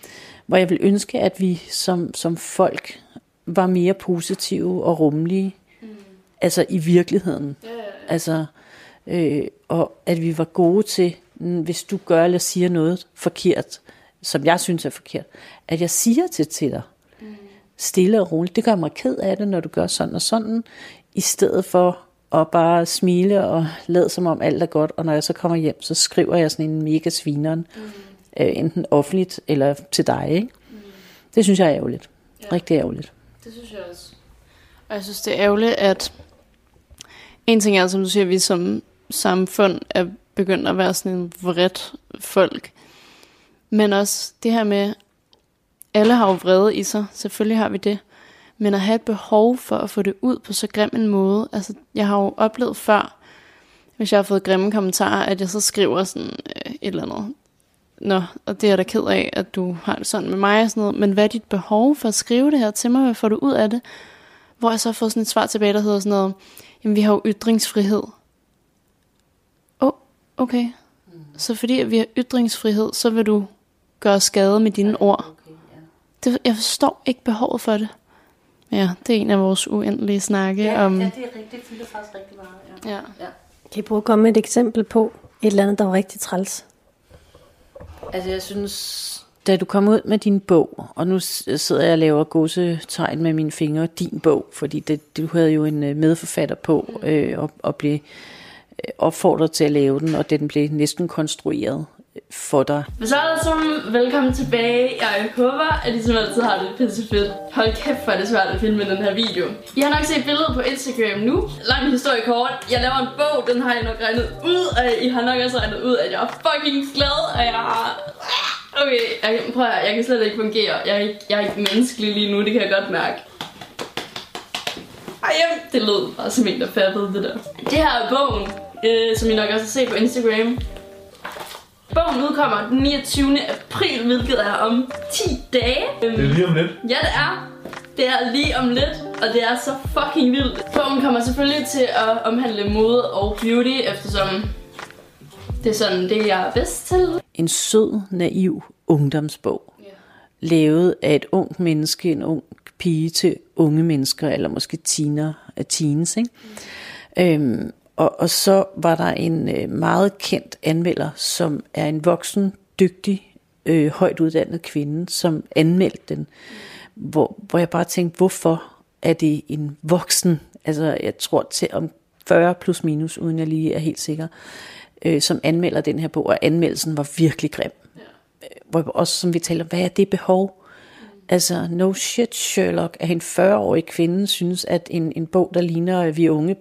hvor jeg vil ønske, at vi som, som folk var mere positive og rummelige. Mm. Altså i virkeligheden. Yeah. Altså, øh, og at vi var gode til, hvis du gør eller siger noget forkert, som jeg synes er forkert, at jeg siger til til dig, mm. stille og roligt. Det gør mig ked af det, når du gør sådan og sådan, i stedet for at bare smile og lade som om alt er godt, og når jeg så kommer hjem, så skriver jeg sådan en mega svineren, mm. øh, enten offentligt eller til dig. Ikke? Mm. Det synes jeg er ærgerligt. Ja. Rigtig ærgerligt. Det synes jeg også. Og jeg synes, det er ærgerligt, at en ting er, som du siger, at vi som samfund er begyndt at være sådan en vredt folk. Men også det her med, alle har jo vrede i sig, selvfølgelig har vi det. Men at have et behov for at få det ud på så grim en måde. Altså, jeg har jo oplevet før, hvis jeg har fået grimme kommentarer, at jeg så skriver sådan øh, et eller andet. Nå, og det er jeg da ked af, at du har det sådan med mig og sådan noget. Men hvad er dit behov for at skrive det her til mig? Hvad får du ud af det? Hvor jeg så har fået sådan et svar tilbage, der hedder sådan noget, jamen vi har jo ytringsfrihed. Åh, oh, okay. Mm. Så fordi at vi har ytringsfrihed, så vil du gøre skade med dine ord. Det, jeg forstår ikke behovet for det. Ja, det er en af vores uendelige snakke ja, om... Ja, det er rigtigt. Det fylder faktisk rigtig meget. Ja. Ja. ja. Kan I prøve at komme med et eksempel på et eller andet, der var rigtig træls? Altså jeg synes, da du kom ud med din bog, og nu sidder jeg og laver godsetegn med mine fingre, din bog, fordi det, du havde jo en øh, medforfatter på, øh, og, og blev øh, opfordret til at lave den, og den blev næsten konstrueret for dig. Så alle sammen, velkommen tilbage. Jeg håber, at I som altid har det pisse fedt. Hold kæft, hvor er det svært at filme den her video. I har nok set billedet på Instagram nu. Lang historie kort. Jeg laver en bog, den har jeg nok regnet ud, og I har nok også regnet ud, at jeg er fucking glad, og jeg har... Okay, jeg, prøv at, jeg kan slet ikke fungere. Jeg er, ikke, jeg er ikke menneskelig lige nu, det kan jeg godt mærke. Ej, det lød bare som en, der fattede det der. Det her er bogen, øh, som I nok også har set på Instagram. Bogen udkommer den 29. april, hvilket er om 10 dage. Det er lige om lidt. Ja, det er. Det er lige om lidt, og det er så fucking vildt. Bogen kommer selvfølgelig til at omhandle mode og beauty, eftersom det er sådan det, jeg er bedst til. En sød, naiv ungdomsbog. Yeah. Lavet af et ung menneske, en ung pige til unge mennesker, eller måske teener, teens. Ikke? Mm. Øhm, og, og så var der en øh, meget kendt anmelder, som er en voksen, dygtig, øh, højt uddannet kvinde, som anmeldte den. Hvor, hvor jeg bare tænkte, hvorfor er det en voksen, altså jeg tror til om 40 plus minus, uden jeg lige er helt sikker, øh, som anmelder den her bog, og anmeldelsen var virkelig grim. Ja. Hvor også som vi taler, hvad er det behov? Mm. Altså, no shit Sherlock, at en 40-årig kvinde synes, at en, en bog, der ligner Vi Unge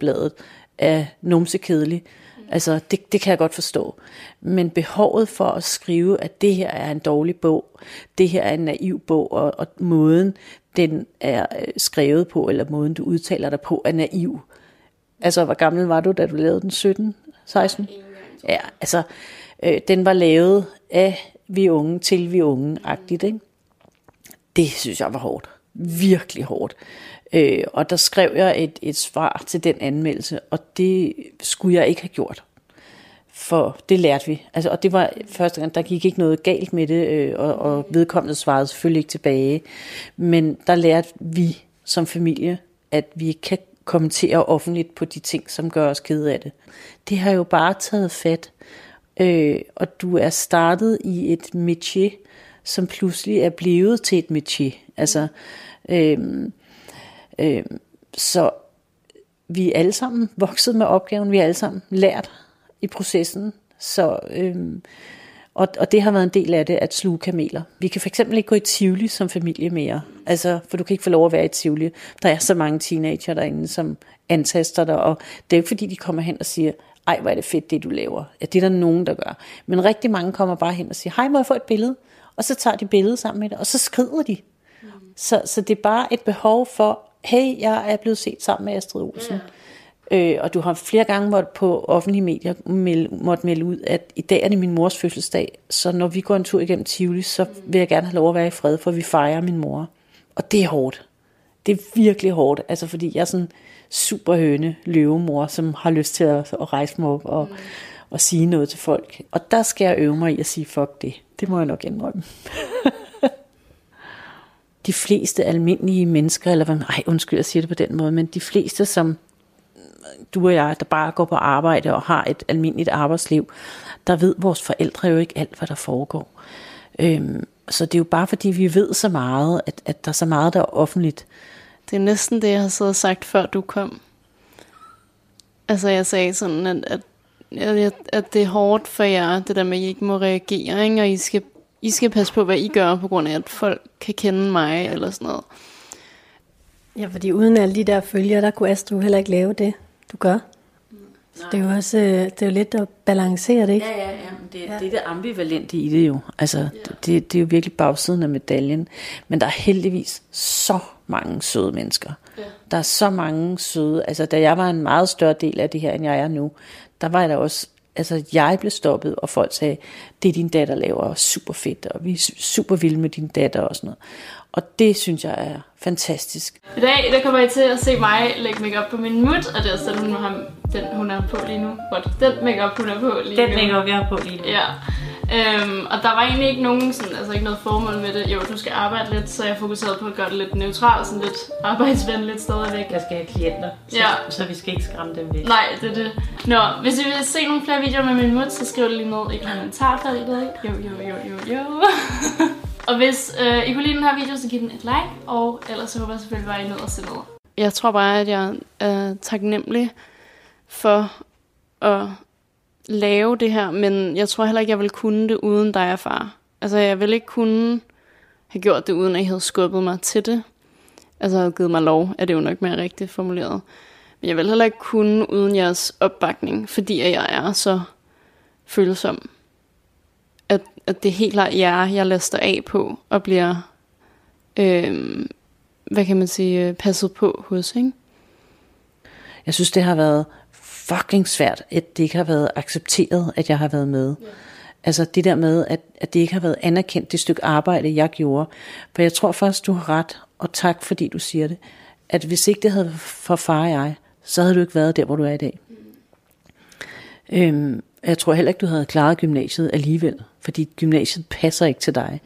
er numsekedelig. Mm. Altså, det, det kan jeg godt forstå. Men behovet for at skrive, at det her er en dårlig bog, det her er en naiv bog, og, og måden, den er øh, skrevet på, eller måden, du udtaler dig på, er naiv. Altså, hvor gammel var du, da du lavede den? 17? 16? Ja, altså, øh, den var lavet af vi unge til vi unge-agtigt, ikke? Det synes jeg var hårdt. Virkelig hårdt. Øh, og der skrev jeg et, et svar til den anmeldelse, og det skulle jeg ikke have gjort. For det lærte vi. Altså, og det var første gang, der gik ikke noget galt med det, øh, og, og vedkommende svarede selvfølgelig ikke tilbage. Men der lærte vi som familie, at vi ikke kan kommentere offentligt på de ting, som gør os kede af det. Det har jo bare taget fat, øh, og du er startet i et métier, som pludselig er blevet til et métier. Altså, øh, Øh, så vi er alle sammen vokset med opgaven, vi er alle sammen lært i processen, så, øhm, og, og det har været en del af det, at sluge kameler. Vi kan fx ikke gå i Tivoli som familie mere, altså, for du kan ikke få lov at være i Tivoli. Der er så mange teenager derinde, som antaster dig, og det er jo ikke fordi, de kommer hen og siger, ej, hvor er det fedt, det du laver. Ja, det er der nogen, der gør. Men rigtig mange kommer bare hen og siger, hej, må jeg få et billede? Og så tager de billedet sammen med det, og så skrider de. Mm. Så, så det er bare et behov for, hey, jeg er blevet set sammen med Astrid Olsen. Ja. Øh, og du har flere gange måtte på offentlige medier melde, måtte melde ud, at i dag er det min mors fødselsdag, så når vi går en tur igennem Tivoli, så vil jeg gerne have lov at være i fred, for vi fejrer min mor. Og det er hårdt. Det er virkelig hårdt, altså fordi jeg er sådan super høne løvemor, som har lyst til at, at rejse mig op og, mm. og sige noget til folk. Og der skal jeg øve mig i at sige, fuck det. Det må jeg nok indrømme. (laughs) de fleste almindelige mennesker, eller hvad, nej, undskyld, jeg siger det på den måde, men de fleste, som du og jeg, der bare går på arbejde og har et almindeligt arbejdsliv, der ved vores forældre jo ikke alt, hvad der foregår. Øhm, så det er jo bare fordi, vi ved så meget, at, at der er så meget, der er offentligt. Det er næsten det, jeg har siddet og sagt, før du kom. Altså, jeg sagde sådan, at, at, at, at det er hårdt for jer, det der med, at I ikke må reagere, ikke? og I skal i skal passe på, hvad I gør, på grund af, at folk kan kende mig, eller sådan noget. Ja, fordi uden alle de der følger, der kunne Astrid heller ikke lave det, du gør. Så det er jo også øh, det er jo lidt at balancere det, ikke? Ja, ja, ja. Det, ja. det er det ambivalente i det jo. Altså, ja. det, det er jo virkelig bagsiden af medaljen. Men der er heldigvis så mange søde mennesker. Ja. Der er så mange søde. Altså, da jeg var en meget større del af det her, end jeg er nu, der var jeg da også altså jeg blev stoppet, og folk sagde, det er din datter laver super fedt, og vi er super vilde med din datter og sådan noget. Og det synes jeg er fantastisk. I dag der kommer I til at se mig lægge makeup på min mut, og det er sådan, hun har, den hun er på lige nu. What? Den makeup hun er på lige den nu. Den makeup jeg har på lige nu. Ja. Øhm, og der var egentlig ikke nogen sådan, altså ikke noget formål med det. Jo, du skal arbejde lidt, så jeg fokuserede på at gøre det lidt neutralt, sådan lidt arbejdsvenligt stadigvæk. Jeg skal have klienter, så, ja. så vi skal ikke skræmme dem væk. Nej, det er det. Nå, hvis I vil se nogle flere videoer med min mut, så skriv det lige ned i kommentarfeltet. Jo, jo, jo, jo, jo. (laughs) og hvis øh, I kunne lide den her video, så giv den et like, og ellers så håber jeg selvfølgelig bare, I nødt at se noget. Jeg tror bare, at jeg er taknemmelig for at lave det her, men jeg tror heller ikke, jeg vil kunne det uden dig og far. Altså, jeg vil ikke kunne have gjort det, uden at I havde skubbet mig til det. Altså, havde givet mig lov, er det jo nok mere rigtigt formuleret. Men jeg vil heller ikke kunne uden jeres opbakning, fordi jeg er så følsom. At, at det er helt klart jer, jeg laster af på, og bliver, øh, hvad kan man sige, øh, passet på hos, ikke? Jeg synes, det har været fucking svært, at det ikke har været accepteret, at jeg har været med. Ja. Altså det der med, at, at det ikke har været anerkendt, det stykke arbejde, jeg gjorde. For jeg tror faktisk, du har ret, og tak fordi du siger det, at hvis ikke det havde for far og jeg, så havde du ikke været der, hvor du er i dag. Mm. Øhm, jeg tror heller ikke, du havde klaret gymnasiet alligevel, fordi gymnasiet passer ikke til dig.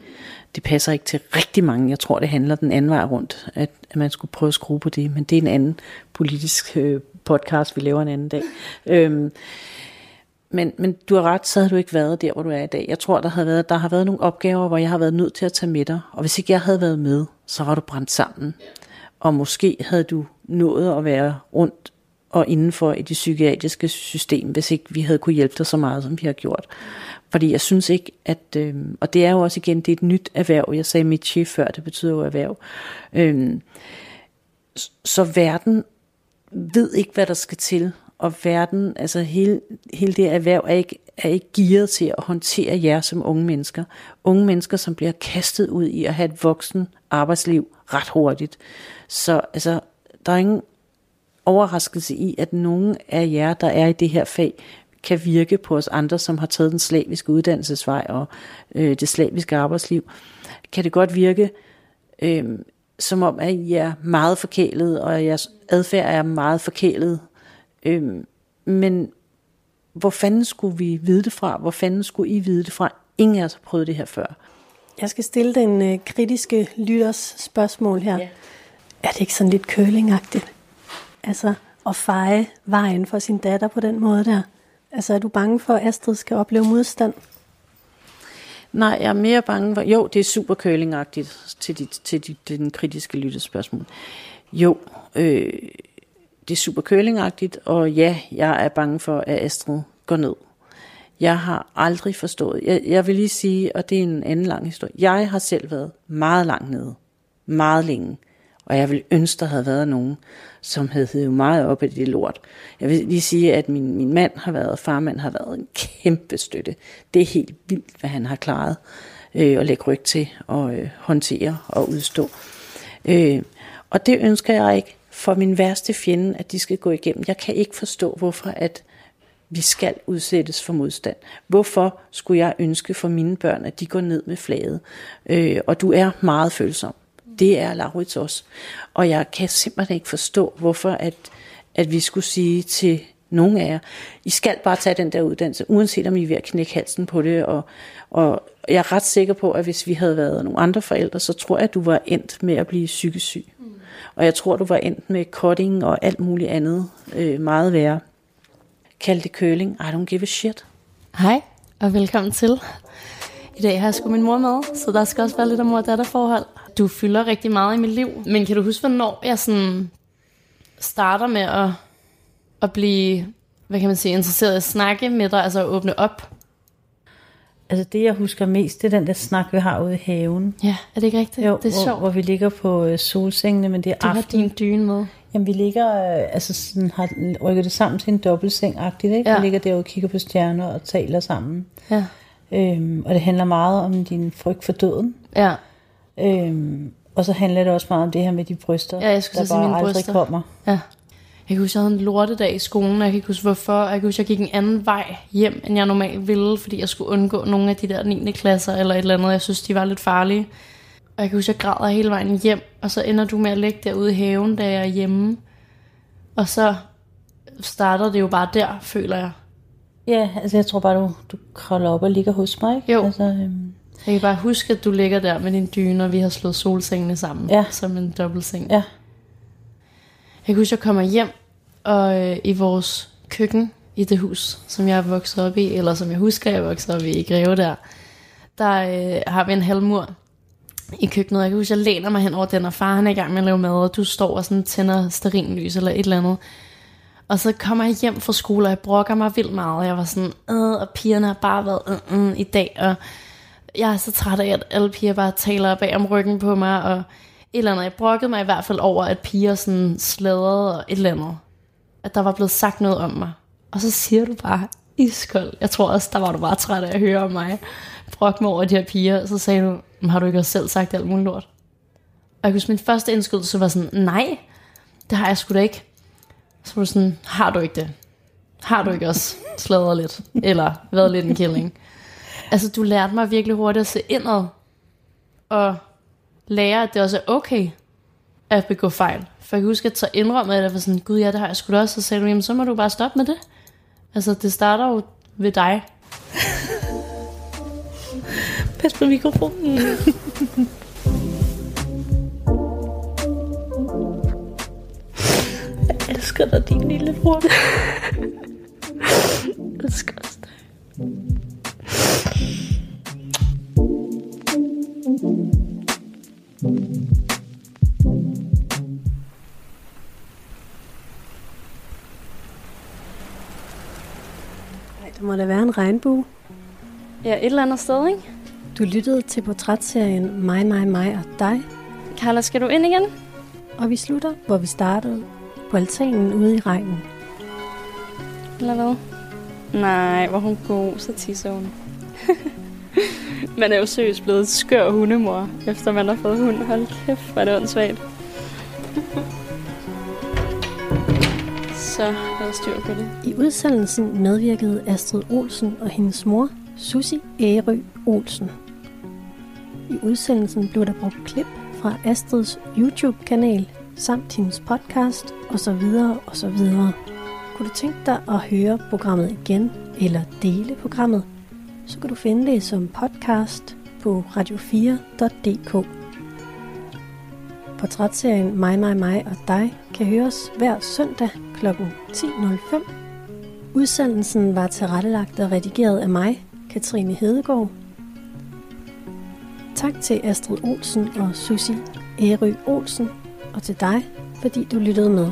Det passer ikke til rigtig mange. Jeg tror, det handler den anden vej rundt, at, at man skulle prøve at skrue på det, men det er en anden politisk øh, podcast, vi laver en anden dag. Øhm, men, men du har ret, så havde du ikke været der, hvor du er i dag. Jeg tror, der, havde været, der har været nogle opgaver, hvor jeg har været nødt til at tage med dig. Og hvis ikke jeg havde været med, så var du brændt sammen. Og måske havde du nået at være rundt og indenfor i det psykiatriske system, hvis ikke vi havde kunne hjælpe dig så meget, som vi har gjort. Fordi jeg synes ikke, at, øh, og det er jo også igen, det er et nyt erhverv, jeg sagde mit chef før, det betyder jo erhverv. Øh, så verden ved ikke, hvad der skal til, og verden, altså hele, hele det erhverv er ikke, er ikke gearet til at håndtere jer som unge mennesker. Unge mennesker, som bliver kastet ud i at have et voksen arbejdsliv ret hurtigt. Så altså, der er ingen overraskelse i, at nogen af jer, der er i det her fag, kan virke på os andre, som har taget den slaviske uddannelsesvej og øh, det slaviske arbejdsliv. Kan det godt virke øh, som om, at I er meget forkælet, og jeres adfærd er meget forkælet. Øhm, men hvor fanden skulle vi vide det fra? Hvor fanden skulle I vide det fra? Ingen af os har prøvet det her før. Jeg skal stille den øh, kritiske lytters spørgsmål her. Ja. Er det ikke sådan lidt kølingagtigt? Altså at feje vejen for sin datter på den måde der? Altså er du bange for, at Astrid skal opleve modstand? Nej, jeg er mere bange for... Jo, det er super curlingagtigt til, dit, til, dit, den kritiske lyttespørgsmål. Jo, øh, det er super curlingagtigt, og ja, jeg er bange for, at Astrid går ned. Jeg har aldrig forstået. Jeg, jeg vil lige sige, og det er en anden lang historie. Jeg har selv været meget langt nede. Meget længe. Og jeg vil ønske, der havde været nogen, som havde hævet meget op af det lort. Jeg vil lige sige, at min, min mand har været, farmand har været en kæmpe støtte. Det er helt vildt, hvad han har klaret øh, at lægge ryg til og øh, håndtere og udstå. Øh, og det ønsker jeg ikke for min værste fjende, at de skal gå igennem. Jeg kan ikke forstå, hvorfor at vi skal udsættes for modstand. Hvorfor skulle jeg ønske for mine børn, at de går ned med flaget? Øh, og du er meget følsom. Det er Laurits også. Og jeg kan simpelthen ikke forstå, hvorfor at, at vi skulle sige til nogen af jer, I skal bare tage den der uddannelse, uanset om I er ved at knække halsen på det. Og, og jeg er ret sikker på, at hvis vi havde været nogle andre forældre, så tror jeg, at du var endt med at blive psykisk syg. Mm. Og jeg tror, du var endt med cutting og alt muligt andet øh, meget værre. Kald det curling. I don't give a shit. Hej, og velkommen til. I dag har jeg sgu min mor med, så der skal også være lidt om mor Du fylder rigtig meget i mit liv, men kan du huske, hvornår jeg sådan starter med at, at blive, hvad kan man sige, interesseret i at snakke med dig, altså at åbne op? Altså det, jeg husker mest, det er den der snak, vi har ude i haven. Ja, er det ikke rigtigt? Jo, det er hvor, sjovt. hvor vi ligger på øh, solsengene, men det er Du aften. har din dyne med. Jamen vi ligger, øh, altså sådan har rykket det sammen til en dobbeltseng-agtigt, ikke? Ja. Vi ligger derude og kigger på stjerner og taler sammen. Ja. Øhm, og det handler meget om din frygt for døden. Ja. Øhm, og så handler det også meget om det her med de bryster, Ja, jeg skulle der bare mine aldrig bryster. kommer. Ja. Jeg kan huske, jeg havde en lortedag i skolen, og jeg kan ikke huske hvorfor. Jeg kan huske, jeg gik en anden vej hjem, end jeg normalt ville, fordi jeg skulle undgå nogle af de der 9. klasser eller et eller andet. Jeg synes, de var lidt farlige. Og jeg kan huske, jeg græder hele vejen hjem, og så ender du med at ligge derude i haven, da jeg er hjemme. Og så starter det jo bare der, føler jeg. Ja, altså jeg tror bare, du, du kravler op og ligger hos mig, ikke? Jo. Altså, øhm, Jeg kan bare huske, at du ligger der med din dyne, og vi har slået solsengene sammen. Ja. Som en dobbeltseng. ja. Jeg kan huske, at jeg kommer hjem og øh, i vores køkken i det hus, som jeg er vokset op i, eller som jeg husker, jeg er vokset op i i Greve der, der øh, har vi en halvmur i køkkenet. Jeg kan huske, at jeg læner mig hen over den, og far han er i gang med at lave mad, og du står og sådan tænder sterinlys eller et eller andet. Og så kommer jeg hjem fra skole, og jeg brokker mig vildt meget, jeg var sådan, øh, og pigerne har bare været øh, øh, i dag, og jeg er så træt af, at alle piger bare taler bag om ryggen på mig, og et eller andet. Jeg brokkede mig i hvert fald over, at piger sådan sladrede og et eller andet. At der var blevet sagt noget om mig. Og så siger du bare, iskold. Jeg tror også, der var du bare træt af at høre om mig. brokke mig over de her piger. Og så sagde du, har du ikke også selv sagt alt muligt lort? Og jeg kunne min første indskydelse var sådan, nej, det har jeg sgu da ikke. Så var du sådan, har du ikke det? Har du ikke også sladret lidt? Eller været lidt en killing? Altså, du lærte mig virkelig hurtigt at se indad. Og lære, at det også er okay at begå fejl. For jeg kan huske, at så indrømmede jeg, at jeg var sådan, gud ja, det har jeg sgu da også. Så sagde du, jamen så må du bare stoppe med det. Altså, det starter jo ved dig. (laughs) Pas på mikrofonen. (laughs) jeg elsker dig, din lille bror. (laughs) en regnbue. Ja, et eller andet sted, ikke? Du lyttede til portrætserien Mig, mig, mig og dig, Carla, skal du ind igen? og vi slutter, hvor vi startede, på altanen ude i regnen. Eller hvad? Nej, hvor hun god, så tisser hun. (laughs) man er jo seriøst blevet skør hundemor, efter man har fået hund. Hold kæft, hvor er det åndssvagt. (laughs) så er der styr på det. I udsendelsen medvirkede Astrid Olsen og hendes mor, Susi Ærø Olsen. I udsendelsen blev der brugt klip fra Astrids YouTube-kanal, samt hendes podcast osv. osv. Kunne du tænke dig at høre programmet igen, eller dele programmet, så kan du finde det som podcast på radio4.dk. Portrætserien Mig, mig, mig og dig kan høres hver søndag kl. 10.05 Udsendelsen var tilrettelagt og redigeret af mig, Katrine Hedegaard. Tak til Astrid Olsen og Susi Ærø Olsen, og til dig, fordi du lyttede med.